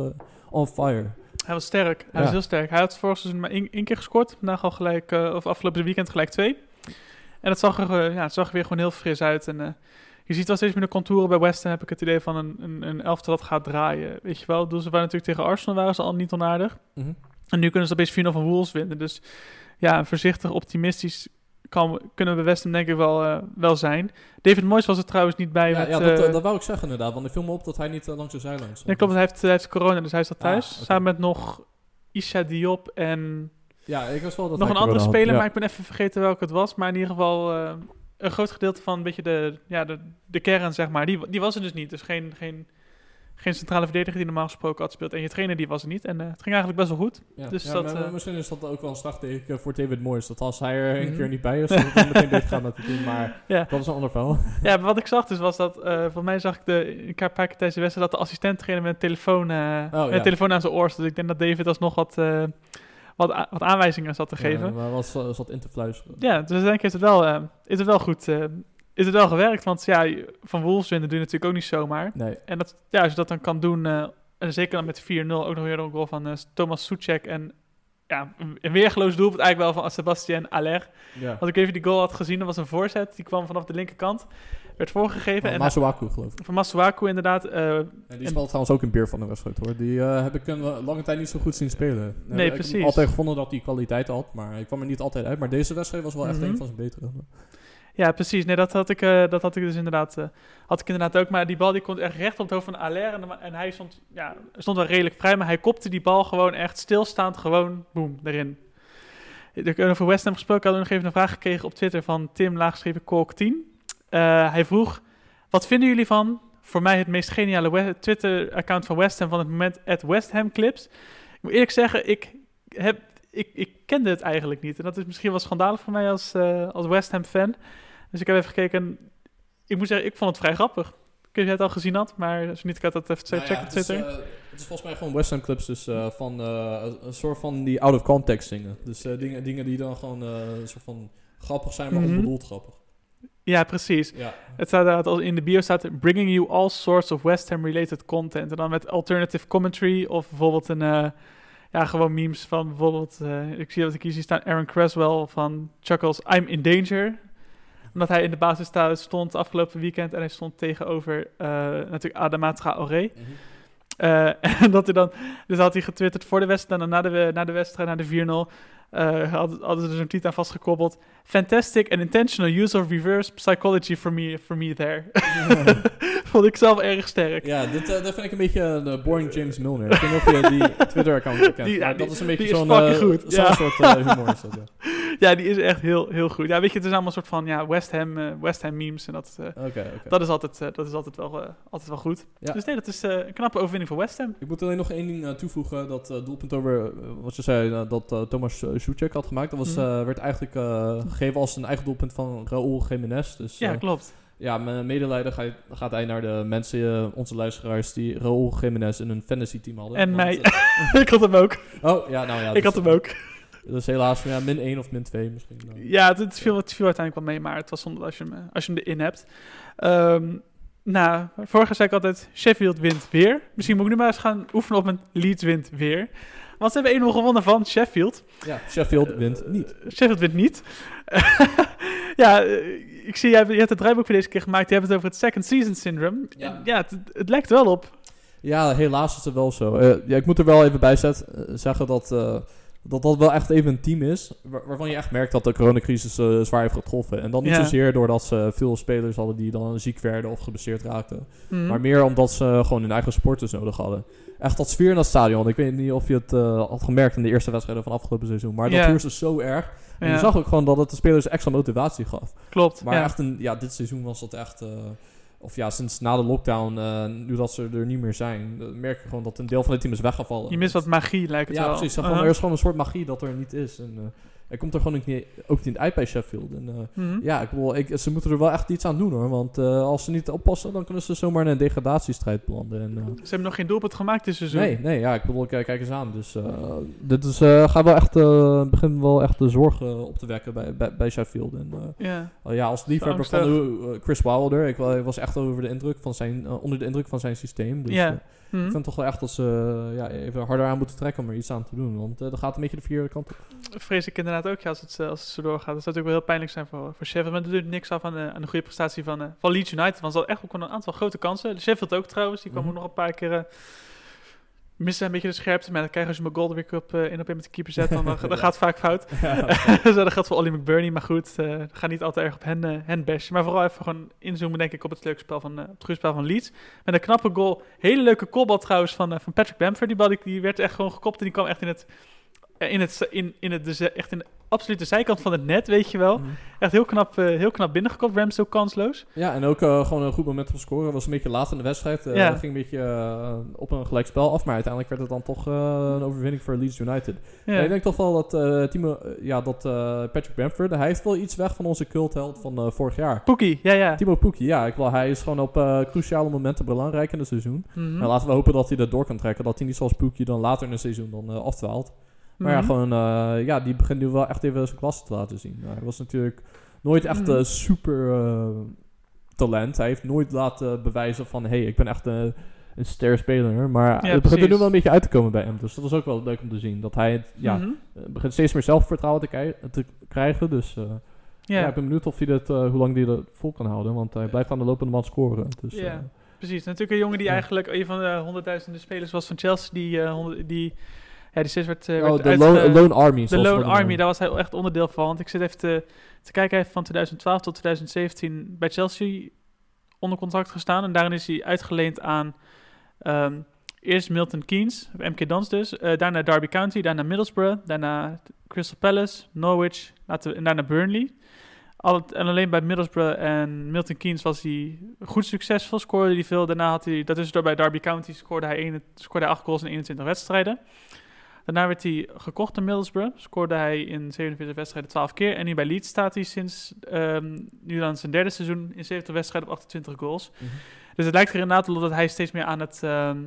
on fire. Hij was sterk. Hij Ja. was heel sterk. Hij had vorig seizoen maar één, één keer gescoord. Vandaag al gelijk, of afgelopen weekend gelijk twee. En het zag er, ja, het zag er weer gewoon heel fris uit. En je ziet wel steeds meer de contouren bij West Ham. Heb ik het idee van een, een, een elftal dat gaat draaien. Weet je wel, dus ze waren natuurlijk tegen Arsenal waren ze al niet onaardig. Mhm. En nu kunnen ze opeens 4-0 van Wolves winnen. Dus ja, voorzichtig optimistisch kan, kunnen we bij West Ham denk ik wel, eh, wel zijn. David Moyes was er trouwens niet bij. Ja, met, ja dat, eh, eh, dat wou ik zeggen inderdaad, want ik viel me op dat hij niet langs de zijlijn stond. nee, klopt, hij heeft, hij heeft corona, dus hij is Ah, thuis. Samen met nog Isha Diop en Ja, ik was wel dat nog een andere speler, Ja. maar ik ben even vergeten welke het was. Maar in ieder geval een groot gedeelte van een beetje de, ja, de, de kern, zeg maar. Die, die was er dus niet. Dus geen, geen, geen centrale verdediger die normaal gesproken had speelt. En je trainer die was er niet. En eh, het ging eigenlijk best wel goed. Ja, Dus ja, dat, maar- eh, misschien is dat ook wel een slagteken voor David Moyes. Dat als hij er een Mhm. keer niet bij is, het dan meteen dit gaat met het team. Maar Ja. dat is een ander verhaal. Ja, maar wat ik zag dus was dat, eh voor mij zag ik de, een paar keer tijdens de wedstrijd dat de assistent trainer met een telefoon, eh, met telefoon aan zijn oor. zat. Dus ik denk dat David alsnog wat, eh, wat, a- wat aanwijzingen zat te geven. Ja, maar was, was dat in te fluisteren. Ja, dus denk ik is het wel, eh, is het wel goed. Eh, is het wel gewerkt? Want ja, van Wolves winnen doe je natuurlijk ook niet zomaar. Nee. En dat, ja, als je dat dan kan doen, eh, en zeker dan met 4-0, ook nog weer een goal van eh, Thomas Soucek en ja, een, weergeloos doelpunt eigenlijk wel van Sebastien Aller. Ja. Als ik even die goal had gezien, dat was een voorzet. Die kwam vanaf de linkerkant, werd voorgegeven. Van en Masuaku geloof ik. van Masuaku inderdaad. eh, En die speelt trouwens ook een beer van de wedstrijd hoor. Die eh, heb ik een eh, lange tijd niet zo goed zien spelen. Eh, Nee, ik precies. heb altijd gevonden dat hij kwaliteit had, maar ik kwam er niet altijd uit. Maar deze wedstrijd was wel echt Mhm. een van zijn betere. Ja, precies. Nee, dat had ik, eh, dat had ik dus inderdaad, eh, had ik inderdaad ook. Maar die bal die komt echt recht op het hoofd van Aller. En, en hij stond, ja, stond wel redelijk vrij, maar hij kopte die bal gewoon echt stilstaand, gewoon boem, erin. Over West Ham gesproken. Hadden we nog even een vraag gekregen op Twitter van Tim Laagschreven Kolk 10. Eh, hij vroeg, wat vinden jullie van, voor mij het meest geniale Twitter-account van West Ham van het moment, at West Ham Clips. Ik moet eerlijk zeggen, ik, heb, ik, ik kende het eigenlijk niet. En dat is misschien wel schandalig voor mij als, eh, als West Ham fan. Dus ik heb even gekeken. Ik moet zeggen, ik vond het vrij grappig. Ik weet niet het al gezien had, maar als je niet, had dat even Nou checken ja, het, is, eh, het is volgens mij gewoon West Ham clips dus, eh, van eh, een soort van die out of context dingen. Dus dingen, dingen die dan gewoon een soort van grappig zijn, maar Mhm. onbedoeld grappig. ja, precies. Ja. Het staat daar als in de bio staat bringing you all sorts of West Ham related content. En dan met alternative commentary of bijvoorbeeld een, ja, gewoon memes van bijvoorbeeld, ik zie dat ik hier zie staan, Aaron Creswell van Chuckles, I'm in danger. Omdat hij in de basis stond afgelopen weekend en hij stond tegenover eh, natuurlijk Adama Traoré. Mhm. Eh, en dat hij dan, dus had hij getwitterd voor de wedstrijd en dan na de, na de wedstrijd, na de 4-0, eh, hadden, hadden ze er zo'n tweet aan vastgekoppeld. Fantastic and intentional use of reverse psychology for me, for me there. Vond ik zelf erg sterk. Ja, dit, eh, dat vind ik een beetje een eh, boring James Milner. Ik weet niet of je die Twitter-account kent, Die- ja, die- dat is een beetje zo'n zo'n ja. soort humor. Is dat, ja. Ja, die is echt heel, heel goed. Ja, weet je, het is allemaal een soort van ja, West, Ham, West Ham memes. En dat, dat is altijd, dat is altijd, wel, altijd wel goed. Ja. Dus nee, dat is een knappe overwinning voor West Ham. Ik moet alleen nog één ding toevoegen. Dat doelpunt over, wat je zei, dat Thomas Soucek had gemaakt. Dat was, Mhm. eh, werd eigenlijk eh, gegeven als een eigen doelpunt van Raúl Jiménez. Dus Ja, eh, klopt. ja, mijn medelijden gaat, gaat hij naar de mensen, onze luisteraars, die Raúl Jiménez in een fantasy team hadden. En Want, mij. ik had hem ook. oh, ja, nou ja. ik dus, had hem ook. Dus helaas, ja, min 1 of min 2 misschien. Ja, het, het, viel, het viel uiteindelijk wel mee, maar het was zonde als je hem, als je hem erin hebt. Ehm nou, vorige zei ik altijd, Sheffield wint weer. Misschien moet ik nu maar eens gaan oefenen op een Leeds wint weer. Want ze hebben 1-0 gewonnen van Sheffield. Ja, Sheffield wint niet. Eh, Sheffield wint niet. ja, eh, ik zie, jij hebt, je hebt het draaiboek voor deze keer gemaakt. Je hebt het over het second season syndrome. Ja. En ja, het, het lijkt wel op. Ja, helaas is het wel zo. Eh, ja, ik moet er wel even bij zet, eh, zeggen dat, eh, dat dat wel echt even een team is. waar- waarvan je echt merkt dat de coronacrisis eh, zwaar heeft getroffen. En dan niet Ja. zozeer doordat ze veel spelers hadden die dan ziek werden of geblesseerd raakten. Mhm. Maar meer omdat ze gewoon hun eigen sporters nodig hadden. Echt dat sfeer in dat stadion. Ik weet niet of je het eh, had gemerkt in de eerste wedstrijden van afgelopen seizoen. Maar dat Ja. heerste zo erg. En Ja, je zag ook gewoon dat het de spelers extra motivatie gaf. klopt. Maar ja. echt een, ja, dit seizoen was dat echt... eh, of ja, sinds na de lockdown, eh, nu dat ze er niet meer zijn, eh, merk je gewoon dat een deel van het team is weggevallen. Je mist wat magie, lijkt het Ja, wel. precies. Gewoon, Uh-huh. Er is gewoon een soort magie dat er niet is. En, er komt er gewoon ook niet, ook niet uit bij Sheffield. En, eh, Mhm. ja, ik bedoel, ik, ze moeten er wel echt iets aan doen hoor. Want eh, als ze niet oppassen, dan kunnen ze zomaar in een degradatiestrijd belanden. En, eh, Ze hebben nog geen doelpunt gemaakt dit seizoen. nee, nee, ja, ik bedoel, kijk, kijk eens aan. Dus dit is, gaat wel echt, begint wel echt de zorgen op te wekken bij, bij, bij Sheffield. En, Ja. Ja, als liefhebber van Chris Wilder, ik, wa- ik was echt over de indruk van zijn, onder de indruk van zijn systeem. Dus Mhm. ik vind toch wel echt dat ze ja, even harder aan moeten trekken om er iets aan te doen. Want dat gaat een beetje de verkeerde kant op. Vrees ik inderdaad ook ja, als, het, eh, als het zo doorgaat. Dat zou natuurlijk wel heel pijnlijk zijn voor, voor Sheffield. Maar dat doet niks af aan de, aan de goede prestatie van, eh, van Leeds United. Want ze hadden echt ook een aantal grote kansen. Sheffield ook trouwens. Die kwam Mhm. ook nog een paar keer... eh, missen een beetje de scherpte. Maar dan krijg je als je mijn Golden weer op in op in met de keeper zet. Dan, dan, dan gaat het vaak fout. Zo, dat gaat voor Ollie McBurney. Maar goed, eh ga niet altijd erg op hen, eh, hen bashen. Maar vooral even gewoon inzoomen denk ik op het leuke spel van, het goede spel van Leeds. Met een knappe goal. Hele leuke kopbal trouwens van, van Patrick Bamford. Die bal die, die werd echt gewoon gekopt en die kwam echt in het... eh, In het, in, in het, dus echt in de absolute zijkant van het net, weet je wel. Mhm. Echt heel knap, eh, heel knap binnengekopt. Ramsdale kansloos. Ja, en ook eh, gewoon een goed moment om scoren. Was een beetje laat in de wedstrijd. Ja. ging een beetje op een gelijk spel af. Maar uiteindelijk werd het dan toch een overwinning voor Leeds United. Ja. En ik denk toch wel dat, Timo, ja, dat Patrick Bamford... Hij heeft wel iets weg van onze cultheld van vorig jaar. Poekie, ja, ja. Timo Pukki, ja. Ik, wel, hij is gewoon op cruciale momenten belangrijk in het seizoen. Mhm. Nou, laten we hopen dat hij dat door kan trekken. Dat hij niet zoals Pukki dan later in het seizoen dan afdwaalt. Maar ja, Mhm. gewoon, eh, ja, die begint nu wel echt even zijn klasse te laten zien. Nou, hij was natuurlijk nooit echt eh, super eh, talent. Hij heeft nooit laten bewijzen van, hé, hey, ik ben echt een, een ster speler. Maar het begint er nu wel een beetje uit te komen bij hem. Dus dat is ook wel leuk om te zien. Dat hij het, ja, Mhm. eh, begint steeds meer zelfvertrouwen te, krijgen. Dus ja. Ja, ik ben benieuwd of hij dat, hoe lang hij dat vol kan houden. Want hij blijft aan de lopende man scoren. Dus, Ja. precies. Natuurlijk een jongen die Ja. eigenlijk een van de honderdduizenden spelers was van Chelsea. Die, die, ja, die werd, eh, oh, de Lone, Lone Army. De Lone Army, daar was hij echt onderdeel van. Want ik zit even te, te kijken, hij heeft van 2012 tot 2017 bij Chelsea onder contract gestaan. En daarin is hij uitgeleend aan ehm, eerst Milton Keynes, MK Dons dus. eh, daarna Derby County, daarna Middlesbrough, daarna Crystal Palace, Norwich laten we, en daarna Burnley. Al, en alleen bij Middlesbrough en Milton Keynes was hij goed succesvol, scoorde hij veel. Daarna had hij, dat is door bij Derby County, scoorde hij, een, scoorde hij 8 goals in 21 wedstrijden. Daarna werd hij gekocht naar Middlesbrough. Scoorde hij in 47 wedstrijden 12 keer. En nu bij Leeds staat hij sinds ehm, nu dan zijn derde seizoen in 70 wedstrijden op 28 goals. Mhm. Dus het lijkt er inderdaad op dat hij steeds meer aan het... ehm,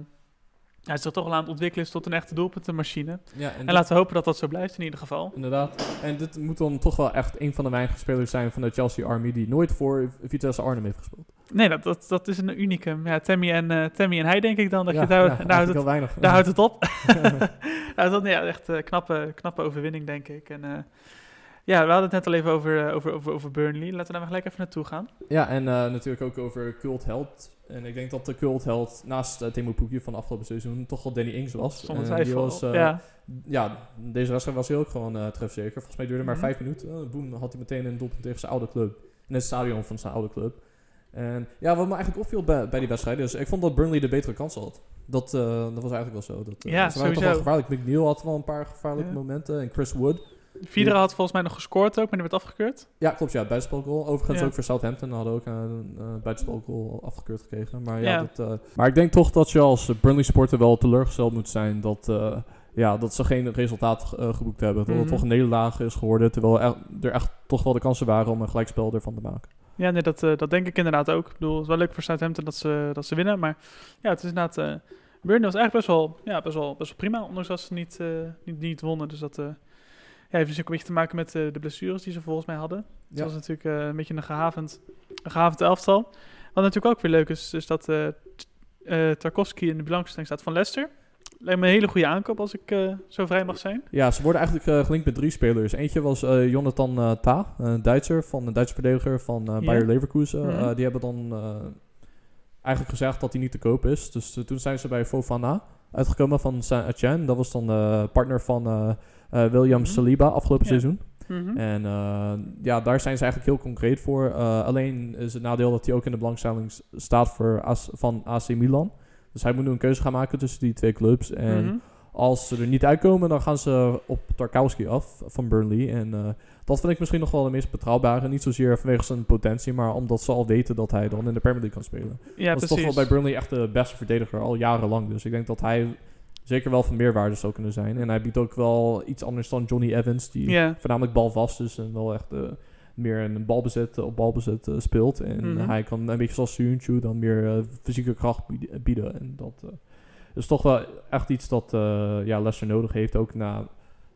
hij is zich toch wel aan het ontwikkelen tot een echte doelpuntenmachine. Ja, En laten we hopen dat dat zo blijft in ieder geval. Inderdaad. En dit moet dan toch wel echt een van de weinige spelers zijn van de Chelsea Army die nooit voor Vitesse Arnhem heeft gespeeld. Nee, dat, dat, dat is een unicum. Ja, Tammy en, eh, Tammy en hij denk ik dan. Dat ja, je daar, ja, daar, houdt het, al weinig. daar houdt het op. ja, dat is ja, echt een knappe, knappe overwinning, denk ik. En, eh, ja, we hadden het net al even over, eh, over, over, over Burnley. Laten we daar maar gelijk even naartoe gaan. Ja, en eh, natuurlijk ook over cult held. En ik denk dat de cult held naast uh, Timo Pukki van afgelopen seizoen toch wel Danny Ings was. Zonder twijfel. was, eh, ja. ja, deze wedstrijd was hij ook gewoon trefzeker. Volgens mij duurde maar Mhm. vijf minuten. Boem, had hij meteen een doelpunt tegen zijn oude club. In het stadion van zijn oude club. En ja, wat me eigenlijk opviel bij, bij die wedstrijd is, ik vond dat Burnley de betere kans had. Dat, uh, dat was eigenlijk wel zo. Dat, uh, Ja, ze waren toch sowieso. wel gevaarlijk. McNeil had wel een paar gevaarlijke Ja. momenten. En Chris Wood. Viedere had volgens mij nog gescoord ook, maar die werd afgekeurd. Ja, klopt. Ja, buitenspelgoal. Overigens Ja. ook voor Southampton hadden ook een uh, buitenspelgoal afgekeurd gekregen. Maar, ja, Ja. Dat, uh, maar ik denk toch dat je als Burnley supporter wel teleurgesteld moet zijn dat, uh, ja, dat ze geen resultaat geboekt hebben. Dat Mhm. het toch een nederlaag is geworden. Terwijl er, er echt toch wel de kansen waren om een gelijkspel ervan te maken. Ja, nee, dat, eh, dat denk ik inderdaad ook. Ik bedoel, het is wel leuk voor Southampton dat ze, dat ze winnen. Maar ja, het is inderdaad... eh Burnley was eigenlijk best wel, ja, best wel, best wel prima. Ondanks dat ze niet, eh, niet, niet wonnen. Dus dat eh, ja, heeft dus ook een beetje te maken met eh, de blessures die ze volgens mij hadden. Het Ja. was natuurlijk eh, een beetje een gehavend, een gehavend elftal. Wat natuurlijk ook weer leuk is, is dat eh Tarkovsky in de belangstelling staat van Leicester. Lijkt me een hele goede aankoop als ik zo vrij mag zijn. Ja, ze worden eigenlijk uh, gelinkt met drie spelers. Eentje was uh, Jonathan Ta, een Duitser, van een Duitse verdediger van. Bayer Leverkusen. Mhm. Die hebben dan eigenlijk gezegd dat hij niet te koop is. Dus toen zijn ze bij Fofana uitgekomen van Saint-Etienne. Dat was dan de partner van uh, uh, William Mhm. Saliba afgelopen Ja. seizoen. Mhm. En uh, ja, daar zijn ze eigenlijk heel concreet voor. Uh, alleen is het nadeel dat hij ook in de belangstelling staat voor AC, van AC Milan. Dus hij moet nu een keuze gaan maken tussen die twee clubs. En Mhm. Als ze er niet uitkomen, dan gaan ze op Tarkowski af van Burnley. En eh, dat vind ik misschien nog wel de meest betrouwbare. Niet zozeer vanwege zijn potentie, maar omdat ze al weten dat hij dan in de Premier League kan spelen. Ja, dat is toch wel bij Burnley echt de beste verdediger al jarenlang. Dus ik denk dat hij zeker wel van meerwaarde zou kunnen zijn. En hij biedt ook wel iets anders dan Johnny Evans, die voornamelijk balvast is en wel echt eh, meer een balbezet op balbezet eh, speelt. En Mhm. hij kan een beetje zoals Suyunchu dan meer eh, fysieke kracht bied- bieden. En dat eh, is toch wel echt iets dat eh ja, Leicester nodig heeft. Ook na,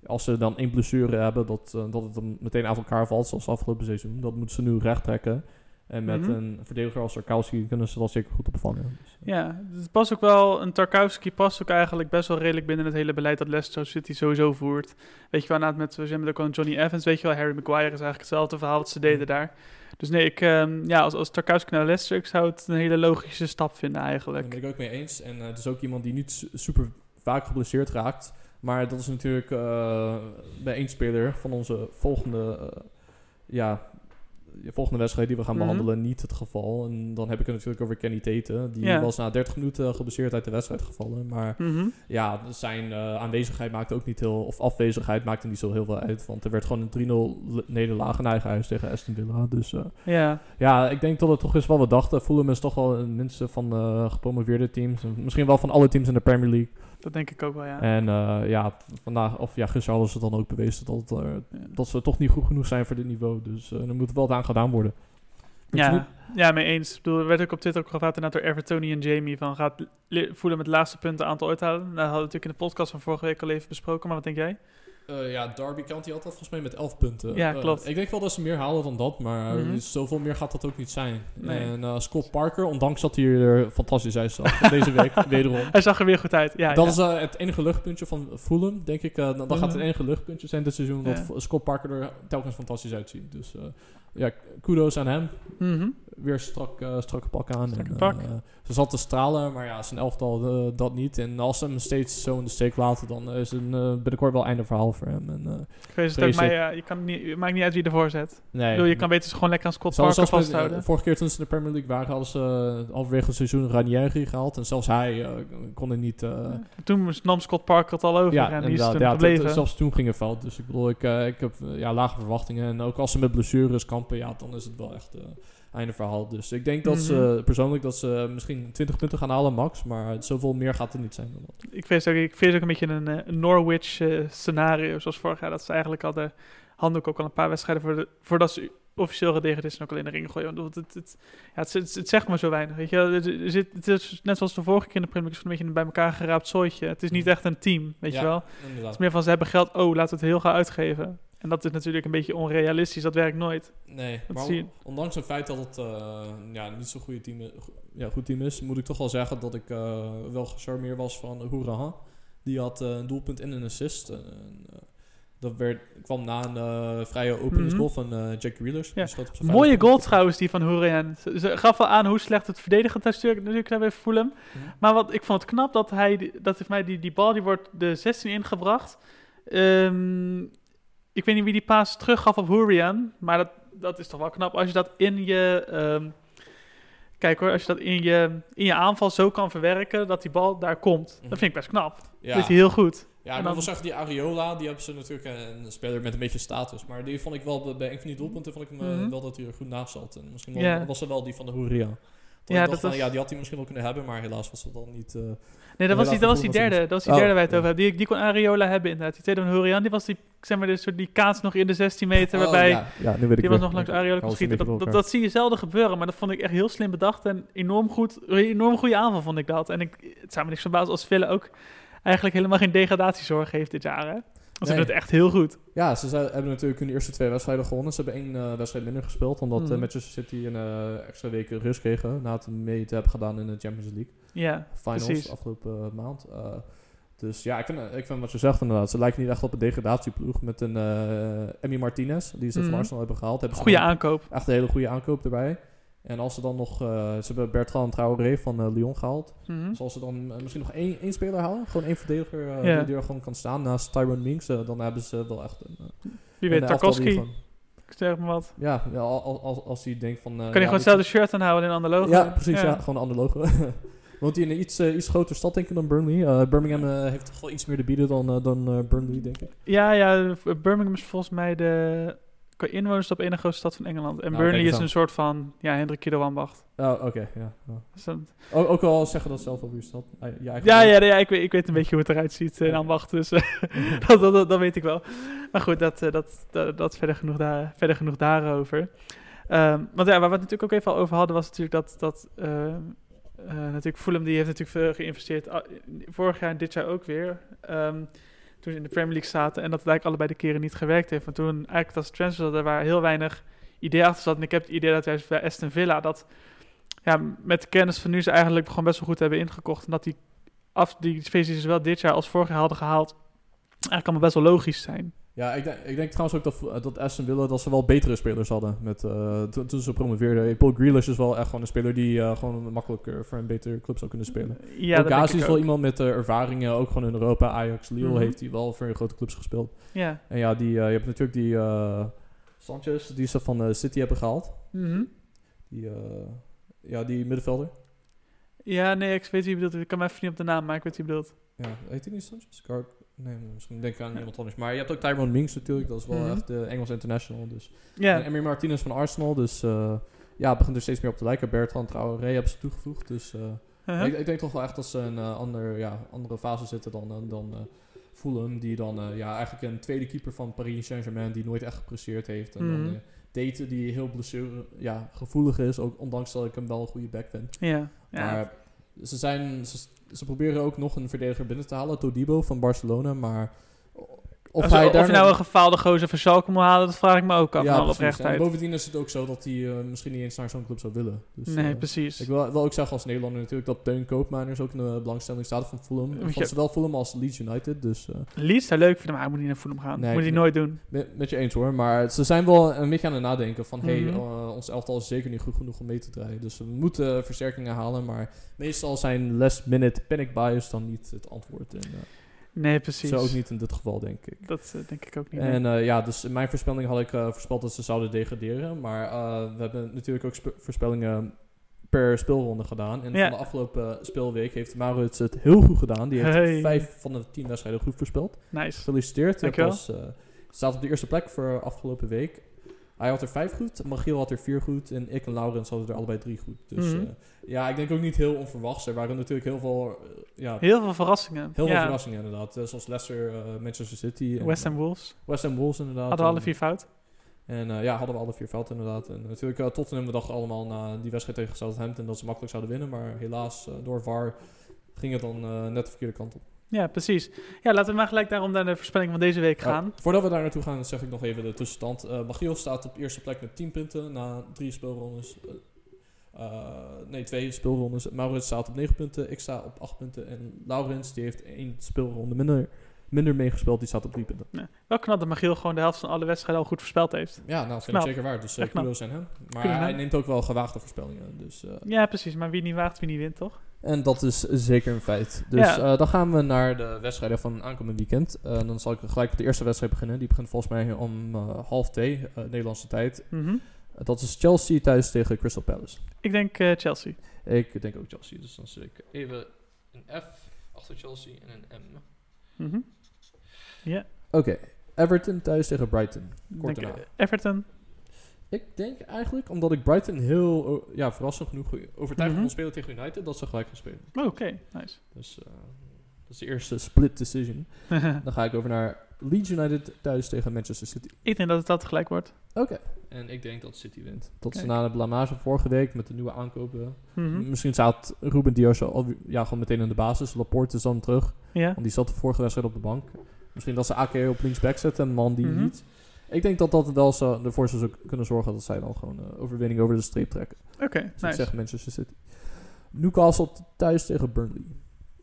als ze dan één blessure hebben, dat, eh, dat het dan meteen aan elkaar valt, zoals afgelopen seizoen. Dat moeten ze nu recht trekken. En met Mhm. een verdediger als Tarkowski kunnen ze dat zeker goed opvangen. Dus, eh, Ja, het past ook wel, een Tarkowski past ook eigenlijk best wel redelijk binnen het hele beleid dat Leicester City sowieso voert. Weet je wel, na het met, we zijn met ook al Johnny Evans, weet je wel, Harry Maguire is eigenlijk hetzelfde verhaal wat ze deden daar. Dus nee, ik, ehm, ja, als, als Tarkowski naar Leicester, ik zou het een hele logische stap vinden Daar eigenlijk. ben ik ook mee eens. En eh, het is ook iemand die niet su- super vaak geblesseerd raakt. Maar dat is natuurlijk eh, bij één speler van onze volgende, ja, de volgende wedstrijd die we gaan Mhm. behandelen niet het geval. En dan heb ik het natuurlijk over Kenny Tete. Die Ja. was na 30 minuten geblesseerd uit de wedstrijd gevallen. Maar Mhm. ja, zijn eh, aanwezigheid maakte ook niet heel... Of afwezigheid maakte niet zo heel veel uit. Want er werd gewoon een 3-0 le- nederlaag in eigen huis tegen Aston Villa. Dus eh, Ja, ja, ik denk dat het toch eens wel wat dachten. Fulham is toch wel minste van de gepromoveerde teams. En Misschien wel van alle teams in de Premier League. Dat denk ik ook wel, ja. En eh, ja, vandaag, of ja, gisteren hadden ze dan ook bewezen dat, eh, dat ze toch niet goed genoeg zijn voor dit niveau. Dus eh er moet wel aan gedaan worden. Niet? Ja, ja, mee eens. Ik bedoel, er werd ook op Twitter ook gevraagd inderdaad door Evertoni en Jamie van gaat voelen met het laatste punten aantal ooit halen. Nou, dat hadden we natuurlijk in de podcast van vorige week al even besproken, maar wat denk jij? Eh, ja, Derby County had dat volgens mij met 11 punten. Ja, Eh, klopt. ik denk wel dat ze meer halen dan dat, maar Mhm. zoveel meer gaat dat ook niet zijn. Nee. En eh, Scott Parker, ondanks dat hij er fantastisch uitzag deze week, wederom. Hij zag er weer goed uit. Ja, dat ja. is het enige luchtpuntje van Fulham, denk ik. dan gaat het Mhm. enige luchtpuntje zijn dit seizoen dat Ja. Scott Parker er telkens fantastisch uitziet. Dus ja, kudos aan hem. Mhm. Weer strak, eh, strakke pak aan. Strakke En, pak. eh, ze zat te stralen, maar ja, zijn elftal eh, dat niet. En als ze hem steeds zo in de steek laten, dan is eh, binnenkort wel einde verhaal voor hem. En, Ik weet het ja, je kan het niet, het maakt niet uit wie ervoor zet. nee. Bedoel, je kan beter ze gewoon lekker aan Scott Zelfs Parker met, vasthouden. vorige keer toen ze in de Premier League waren, hadden ze uh, halverwege het seizoen Ranieri gehaald. En zelfs hij kon er niet... eh, Toen nam Scott Parker het al over ja, en die is toen Ja, gebleven. zelfs toen ging het fout. Dus ik bedoel, ik, ik heb ja, lage verwachtingen. En ook als ze met blessures kampen, ja, dan is het wel echt einde verhaal. Dus ik denk dat ze persoonlijk dat ze misschien 20 punten gaan halen, max. Maar zoveel meer gaat er niet zijn dan dat. Ik vrees ook, ik vrees ook een beetje een, eh, Norwich eh, scenario, zoals vorig jaar. Dat ze eigenlijk al de handdoek ook al een paar wedstrijden voor de, voordat ze officieel gedegradeerd zijn ook al in de ring gooien. Want het, het, ja, het, het, het zegt maar zo weinig. Weet je? er zit, het is net zoals de vorige keer in de Premier League, een beetje een bij elkaar geraapt zooitje. Het is niet echt een team, weet Ja, je wel. Het is meer van ze hebben geld, oh, laten we het heel gaan uitgeven. En dat is natuurlijk een beetje onrealistisch, dat werkt nooit. Nee, Dat maar zie je. on- ondanks het feit dat het eh, ja, niet zo'n goede team, ja, goed team is, moet ik toch wel zeggen dat ik eh, wel gecharmeerd was van Hoerahan. Die had eh, een doelpunt en een assist. En, dat werd, kwam na een vrije openingsgoal van eh Jack. Ja. Op zijn Mooie goal trouwens, die van Hoerian. Ze, gaf wel aan hoe slecht het verdedigen natuurlijk natuurlijk daar bij Fulham. Mhm. Maar wat, ik vond het knap dat hij, die- dat heeft mij die, die bal, die wordt de 16 ingebracht. Ehm, ik weet niet wie die paas teruggaf op Hurian, maar dat, dat is toch wel knap als je dat in je, ehm, kijk hoor, als je dat in je, in je aanval zo kan verwerken dat die bal daar komt. Mhm. Dat vind ik best knap. Ja. Dat is heel goed. Ja, En dan- zeggen, die Ariola, die hebben ze natuurlijk een, een speler met een beetje status. Maar die vond ik wel, bij- een van die doelpunten vond ik hem, eh, Mhm. wel dat hij er goed naast zat. En misschien wel, was er wel die van de Huria. Dat Ja, dat van, was- ja, die had hij misschien wel kunnen hebben, maar helaas was het dan niet... eh, Nee, dat was, die, dat was die derde. Dat was die Oh, derde waar je het ja. over hebt. Die, die kon Ariola hebben inderdaad. Die tweede van Hurian, die was die, zeg maar, die, soort die kaats nog in de 16 meter oh, waarbij... ja, ja, nu weet ik Die was nog langs Ariola kon schieten. Dat, dat, dat zie je zelden gebeuren, maar dat vond ik echt heel slim bedacht en enorm goed. Enorm goede aanval vond ik dat. En ik, het zou me niks verbazen als Villa ook eigenlijk helemaal geen degradatiezorg heeft dit jaar. Hè? Want ze Nee. doen het echt heel goed. Ja, ze zijn- hebben natuurlijk hun eerste twee wedstrijden gewonnen. Ze hebben één eh, wedstrijd minder gespeeld, omdat eh, Mhm. Manchester City een eh, extra week rust kregen na het mee te hebben gedaan in de Champions League Ja, finals Precies. afgelopen eh, maand. Dus ja, ik vind, ik vind wat je zegt inderdaad. Ze lijken niet echt op een degradatieploeg met een Emmy Martinez, die ze Mhm. van Arsenal hebben gehaald. Hebben goede aankoop. Echt een hele goede aankoop erbij. En als ze dan nog, eh, ze hebben Bertrand Traoré van eh, Lyon gehaald. Mhm. Dus als ze dan eh, misschien nog één, één speler halen, gewoon één verdediger die er gewoon kan staan naast Tyrone Minks, dan hebben ze wel echt een, Wie weet, Tarkovsky, gewoon- zeg maar wat. Ja, ja al- al- als, als hij denkt van... Kan ja, hij gewoon hetzelfde shirt aanhouden in een ander logo? Ja, precies. Ja. gewoon een ander logo. Woont hij in een iets, iets grotere stad, denk ik, dan Burnley? Birmingham heeft toch wel iets meer te bieden dan, dan Burnley, denk ik. Ja, ja, Birmingham is volgens mij de qua inwoners op ene grootste stad van Engeland. En Nou, Burnley is een soort van, ja, Hendrik Kido Ambacht. Oh, oké, ja. ja. Dus Ook, ook al zeggen dat zelf over je stad. eh, Ja, dorp. ja, ja ik, weet, ik weet een beetje hoe het eruit ziet eh, in Oké. Ambacht. Dus eh, dat, dat, dat, dat weet ik wel. Maar goed, dat, eh, dat, dat, dat verder, genoeg daar, verder genoeg daarover. Ehm, want ja, waar we het natuurlijk ook even al over hadden, was natuurlijk dat, dat eh, eh, natuurlijk Fulham die heeft natuurlijk veel geïnvesteerd. ah, vorig jaar en dit jaar ook weer. ehm, toen ze in de Premier League zaten en dat het eigenlijk allebei de keren niet gewerkt heeft. Want toen eigenlijk als transfer er waar heel weinig idee achter zat. En ik heb het idee dat juist bij Aston Villa dat ja, met de kennis van nu ze eigenlijk gewoon best wel goed hebben ingekocht. En dat die, af, die ze zowel dit jaar als vorig jaar hadden gehaald, eigenlijk allemaal best wel logisch zijn. Ja, ik denk, ik denk trouwens ook dat, dat Aston Villa dat ze wel betere spelers hadden met, eh, toen, toen ze promoveerden. Paul Grealish is wel echt gewoon een speler die eh, gewoon makkelijker voor een betere club zou kunnen spelen. Ja, ook Gazi is wel ook. iemand met eh, ervaringen, ook gewoon in Europa. Ajax, Lille Mhm. heeft hij wel voor grote clubs gespeeld. Ja. En ja, die, eh, je hebt natuurlijk die eh, Sanchez, die ze van de City hebben gehaald. Mhm. Die, eh, ja, die middenvelder. Ja, nee, ik weet wie je bedoelt. Ik kan me even niet op de naam, maar ik weet wie je bedoelt. Ja, heet hij niet Sanchez? Car nee, misschien denk ik aan iemand anders. Maar je hebt ook Tyrone Minks natuurlijk, dat is wel Mhm. echt de Engels international. Dus. En Emmy Martinez van Arsenal, dus eh, ja, het begint er steeds meer op te lijken. Bertrand Traoré hebben ze toegevoegd, dus... eh, uh-huh. ik, ik denk toch wel echt dat ze een eh, ander, ja, andere fase zitten dan, dan Fulham. Die dan ja, eigenlijk een tweede keeper van Paris Saint-Germain die nooit echt gepresteerd heeft. En Mhm. dan eh Date die heel blessure, ja, gevoelig is. Ook ondanks dat ik hem wel een goede back vind. ja. ja. Maar ze, zijn, ze, ze proberen ook nog een verdediger binnen te halen. Todibo van Barcelona. Maar of hij of daar je nou een gefaalde gozer van Schalke moet halen, dat vraag ik me ook af. ja, alle. En oprechtheid. bovendien is het ook zo dat hij eh, misschien niet eens naar zo'n club zou willen. Dus, nee, eh, precies. ik wil, wil ook zeggen als Nederlander natuurlijk dat Teun Koopmeiners ook in de belangstelling staat van Fulham. Van je- zowel Fulham als Leeds United. Dus eh, Leeds zou leuk vinden, maar hij moet niet naar Fulham gaan. Nee, moet hij nee. nooit doen. met, met je eens hoor. Maar ze zijn wel een beetje aan het nadenken van... hey, Mhm. ons elftal is zeker niet goed genoeg om mee te draaien. Dus we moeten versterkingen halen. Maar meestal zijn last minute panic buyers dan niet het antwoord. En, Nee, precies. zo ook niet in dit geval denk ik. Dat eh, denk ik ook niet. En eh, ja, dus in mijn voorspelling had ik eh, voorspeld dat ze zouden degraderen. Maar we hebben natuurlijk ook spe- voorspellingen per speelronde gedaan. En Ja. van de afgelopen speelweek heeft Maurits het heel goed gedaan. Die heeft Hey. vijf van de tien wedstrijden goed voorspeld. nice. Gefeliciteerd. Als, eh, staat op de eerste plek voor afgelopen week. Hij had er vijf goed, Magiel had er vier goed en ik en Laurens hadden er allebei drie goed. Dus Mhm. eh, ja, ik denk ook niet heel onverwachts. Er waren natuurlijk heel veel, eh, ja, Heel veel verrassingen. heel veel ja. verrassingen inderdaad. Eh, zoals Leicester, Manchester City. en, West Ham Wolves. West Ham Wolves inderdaad. Hadden we alle vier fout. en ja, hadden we alle vier veld inderdaad. En natuurlijk Tottenham, we dachten allemaal na die wedstrijd tegen Southampton dat ze makkelijk zouden winnen. Maar helaas, door VAR ging het dan net de verkeerde kant op. Ja, precies. Ja, laten we maar gelijk daarom naar de voorspelling van deze week gaan. Voordat we daar naartoe gaan, zeg ik nog even de tussenstand. Uh, Magiel staat op eerste plek met 10 punten na drie speelrondes. Uh, uh, nee, twee speelrondes. Maurits staat op 9 punten, ik sta op 8 punten. En Laurens, die heeft één speelronde minder, minder meegespeeld, die staat op 3 punten. Ja. Wel knap dat Magiel gewoon de helft van alle wedstrijden al goed voorspeld heeft. Ja, nou, dat ik zeker waar. Dus uh, kudos aan hem. Maar hij neemt ook wel gewaagde voorspellingen. Dus, uh, Ja, precies. Maar wie niet waagt, wie niet wint, toch? En dat is zeker een feit. Dus Ja. eh, dan gaan we naar de wedstrijden van aankomend weekend. Eh, dan zal ik gelijk met de eerste wedstrijd beginnen. Die begint volgens mij om eh, half twee, Nederlandse tijd. Mhm. Uh, dat is Chelsea thuis tegen Crystal Palace. Ik denk Chelsea. Ik denk ook Chelsea, dus dan zet ik even een F achter Chelsea en een M. Mhm. Ja, Oké, Everton thuis tegen Brighton. Kort denk, daarna. Everton. Ik denk eigenlijk, omdat ik Brighton heel, ja, verrassend genoeg overtuigend Mhm. kon spelen tegen United, dat ze gelijk gaan spelen. Oh, Oké, nice. Dus eh, dat is de eerste split decision. Dan ga ik over naar Leeds United thuis tegen Manchester City. ik denk dat het dat gelijk wordt. Oké. En ik denk dat City wint. Dat ze na de blamage vorige week met de nieuwe aankopen. Mhm. Misschien staat Ruben Dias al ja, gewoon meteen in de basis. Laporte is dan terug. Ja. Want die zat de vorige wedstrijd op de bank. Misschien dat ze AK op linksback zetten en man die Mhm. niet. Ik denk dat dat wel zo, ervoor zou kunnen zorgen dat zij dan gewoon eh, overwinning over de streep trekken. Oké, Dus ik nice. zeg Manchester City. Newcastle thuis tegen Burnley.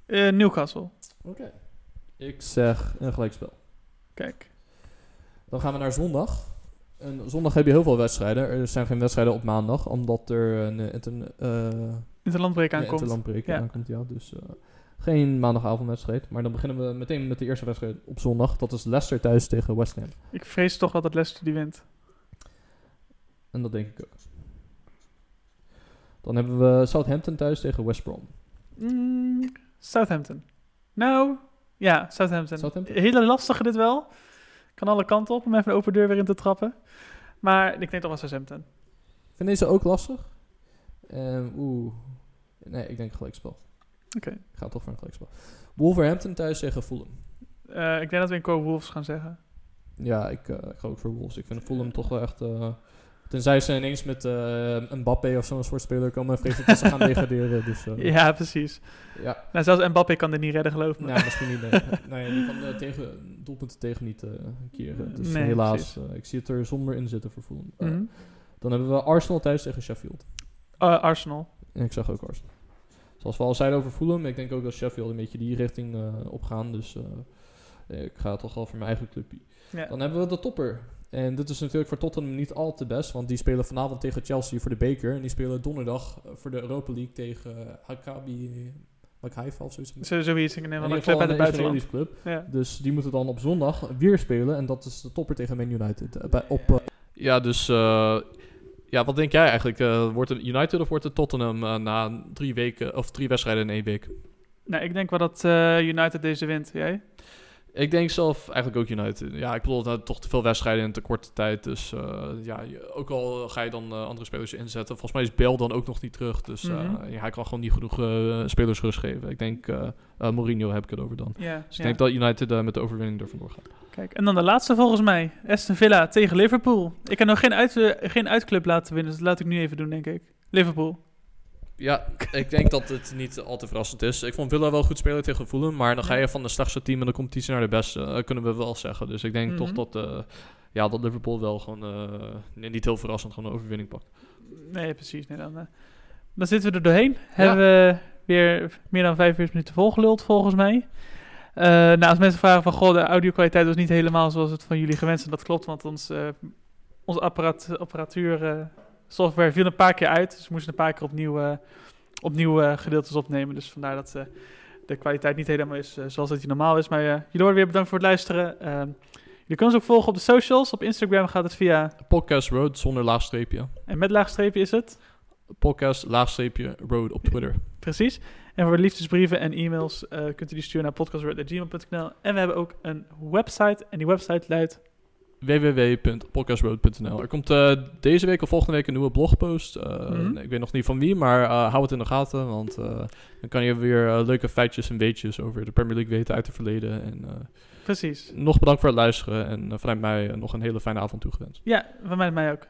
Eh, Newcastle. Oké. Ik zeg een gelijkspel. Kijk. Dan gaan we naar zondag. En zondag heb je heel veel wedstrijden. Er zijn geen wedstrijden op maandag, omdat er een uh, inter, uh, Interlandbreek een aankomt. interlandbreek Ja. aankomt. Ja, dus geen maandagavondwedstrijd. Maar dan beginnen we meteen met de eerste wedstrijd op zondag. Dat is Leicester thuis tegen West Ham. Ik vrees toch wel dat Leicester die wint. En dat denk ik ook. Dan hebben we Southampton thuis tegen West Brom. Mm, Southampton. Nou, ja, Southampton. Southampton? Hele lastige dit wel. Kan alle kanten op om even een open deur weer in te trappen. Maar ik denk toch wel Southampton. Ik vind deze ook lastig. Ehm, Oeh. Nee, ik denk gelijkspel. Oké. Ik ga toch voor een gelijkspel. Wolverhampton thuis tegen Fulham. Eh, ik denk dat we in Co Wolves gaan zeggen. Ja, ik, ik ga ook voor Wolves. Ik vind Fulham toch wel echt... eh, tenzij ze ineens met eh Mbappé of zo'n soort speler komen... vrees ik dat ze gaan degraderen. Dus Ja, precies. ja. Nou, zelfs Mbappé kan dit niet redden, geloof me. Nou, misschien niet. Nee, nee die kan tegen, doelpunten tegen niet keren. Dus Nee, helaas, ik zie het er zonder in zitten voor Fulham. Mhm. Dan hebben we Arsenal thuis tegen Sheffield. Arsenal. En ik zag ook Arsenal. Zoals we al zeiden over Fulham, ik denk ook dat Sheffield een beetje die richting eh opgaan. Dus eh, ik ga toch wel voor mijn eigen clubje. Ja. Dan hebben we de topper. En dit is natuurlijk voor Tottenham niet al te best, want die spelen vanavond tegen Chelsea voor de beker. En die spelen donderdag eh, voor de Europa League tegen Hakabi Haifa of zoiets. Zo, zoiets. Ik In neem wel een club uit het buitenland. Club. Ja. Dus die moeten dan op zondag weer spelen. En dat is de topper tegen Man United. eh, bij, op, eh, Ja, dus eh, ja, wat denk jij eigenlijk? Eh, wordt het United of wordt het Tottenham eh, na drie weken of drie wedstrijden in één week? Nou, ik denk wel dat eh, United deze wint. Jij? Ik denk zelf eigenlijk ook United. Ja, ik bedoel, dat toch te veel wedstrijden in te korte tijd. Dus eh, ja, je- ook al ga je dan eh, andere spelers inzetten. Volgens mij is Bell dan ook nog niet terug. Dus eh, Mhm. ja, hij kan gewoon niet genoeg spelers rust geven. Ik denk, Mourinho heb ik het over dan. Ja. Dus ik denk dat United met de overwinning er vandoor gaat. Kijk, en dan de laatste volgens mij. Aston Villa tegen Liverpool. Ik kan nog geen, uit, geen uitclub laten winnen, dus dat laat ik nu even doen, denk ik. Liverpool. Ja, ik denk dat het niet al te verrassend is. Ik vond Villa wel goed spelen tegen Fulham, maar dan ga je van de slechtste team in de competitie naar de beste. eh, kunnen we wel zeggen. Dus ik denk Mhm. toch dat, eh, ja, dat Liverpool wel gewoon eh, niet heel verrassend gewoon een overwinning pakt. Nee, precies. Nee, dan, dan zitten we er doorheen. Hebben we weer meer dan 45 minuten volgeluld, volgens mij. Nou, als mensen vragen van, goh, de audio-kwaliteit was niet helemaal zoals het van jullie gewend zijn. Dat klopt, want ons, apparaat, apparatuur, software viel een paar keer uit. Dus we moesten een paar keer opnieuw, eh, opnieuw eh, gedeeltes opnemen. Dus vandaar dat eh, de kwaliteit niet helemaal is zoals het die normaal is. Maar jullie worden weer bedankt voor het luisteren. Ehm, jullie kunnen ons ook volgen op de socials. Op Instagram gaat het via... Podcast Road zonder laagstreepje. En met laagstreepje is het... Podcast laagstreepje Road op Twitter. Precies. En voor liefdesbrieven en e-mails kunt u die sturen naar podcast.gmail.nl. En we hebben ook een website. En die website luidt... www.podcastroad.nl Er komt eh, deze week of volgende week een nieuwe blogpost. Mhm. Ik weet nog niet van wie, maar eh, hou het in de gaten. Want dan kan je weer leuke feitjes en weetjes over de Premier League weten uit het verleden. En Precies. nog bedankt voor het luisteren. En vanuit mij nog een hele fijne avond toegewenst. Ja, van mij, mij ook.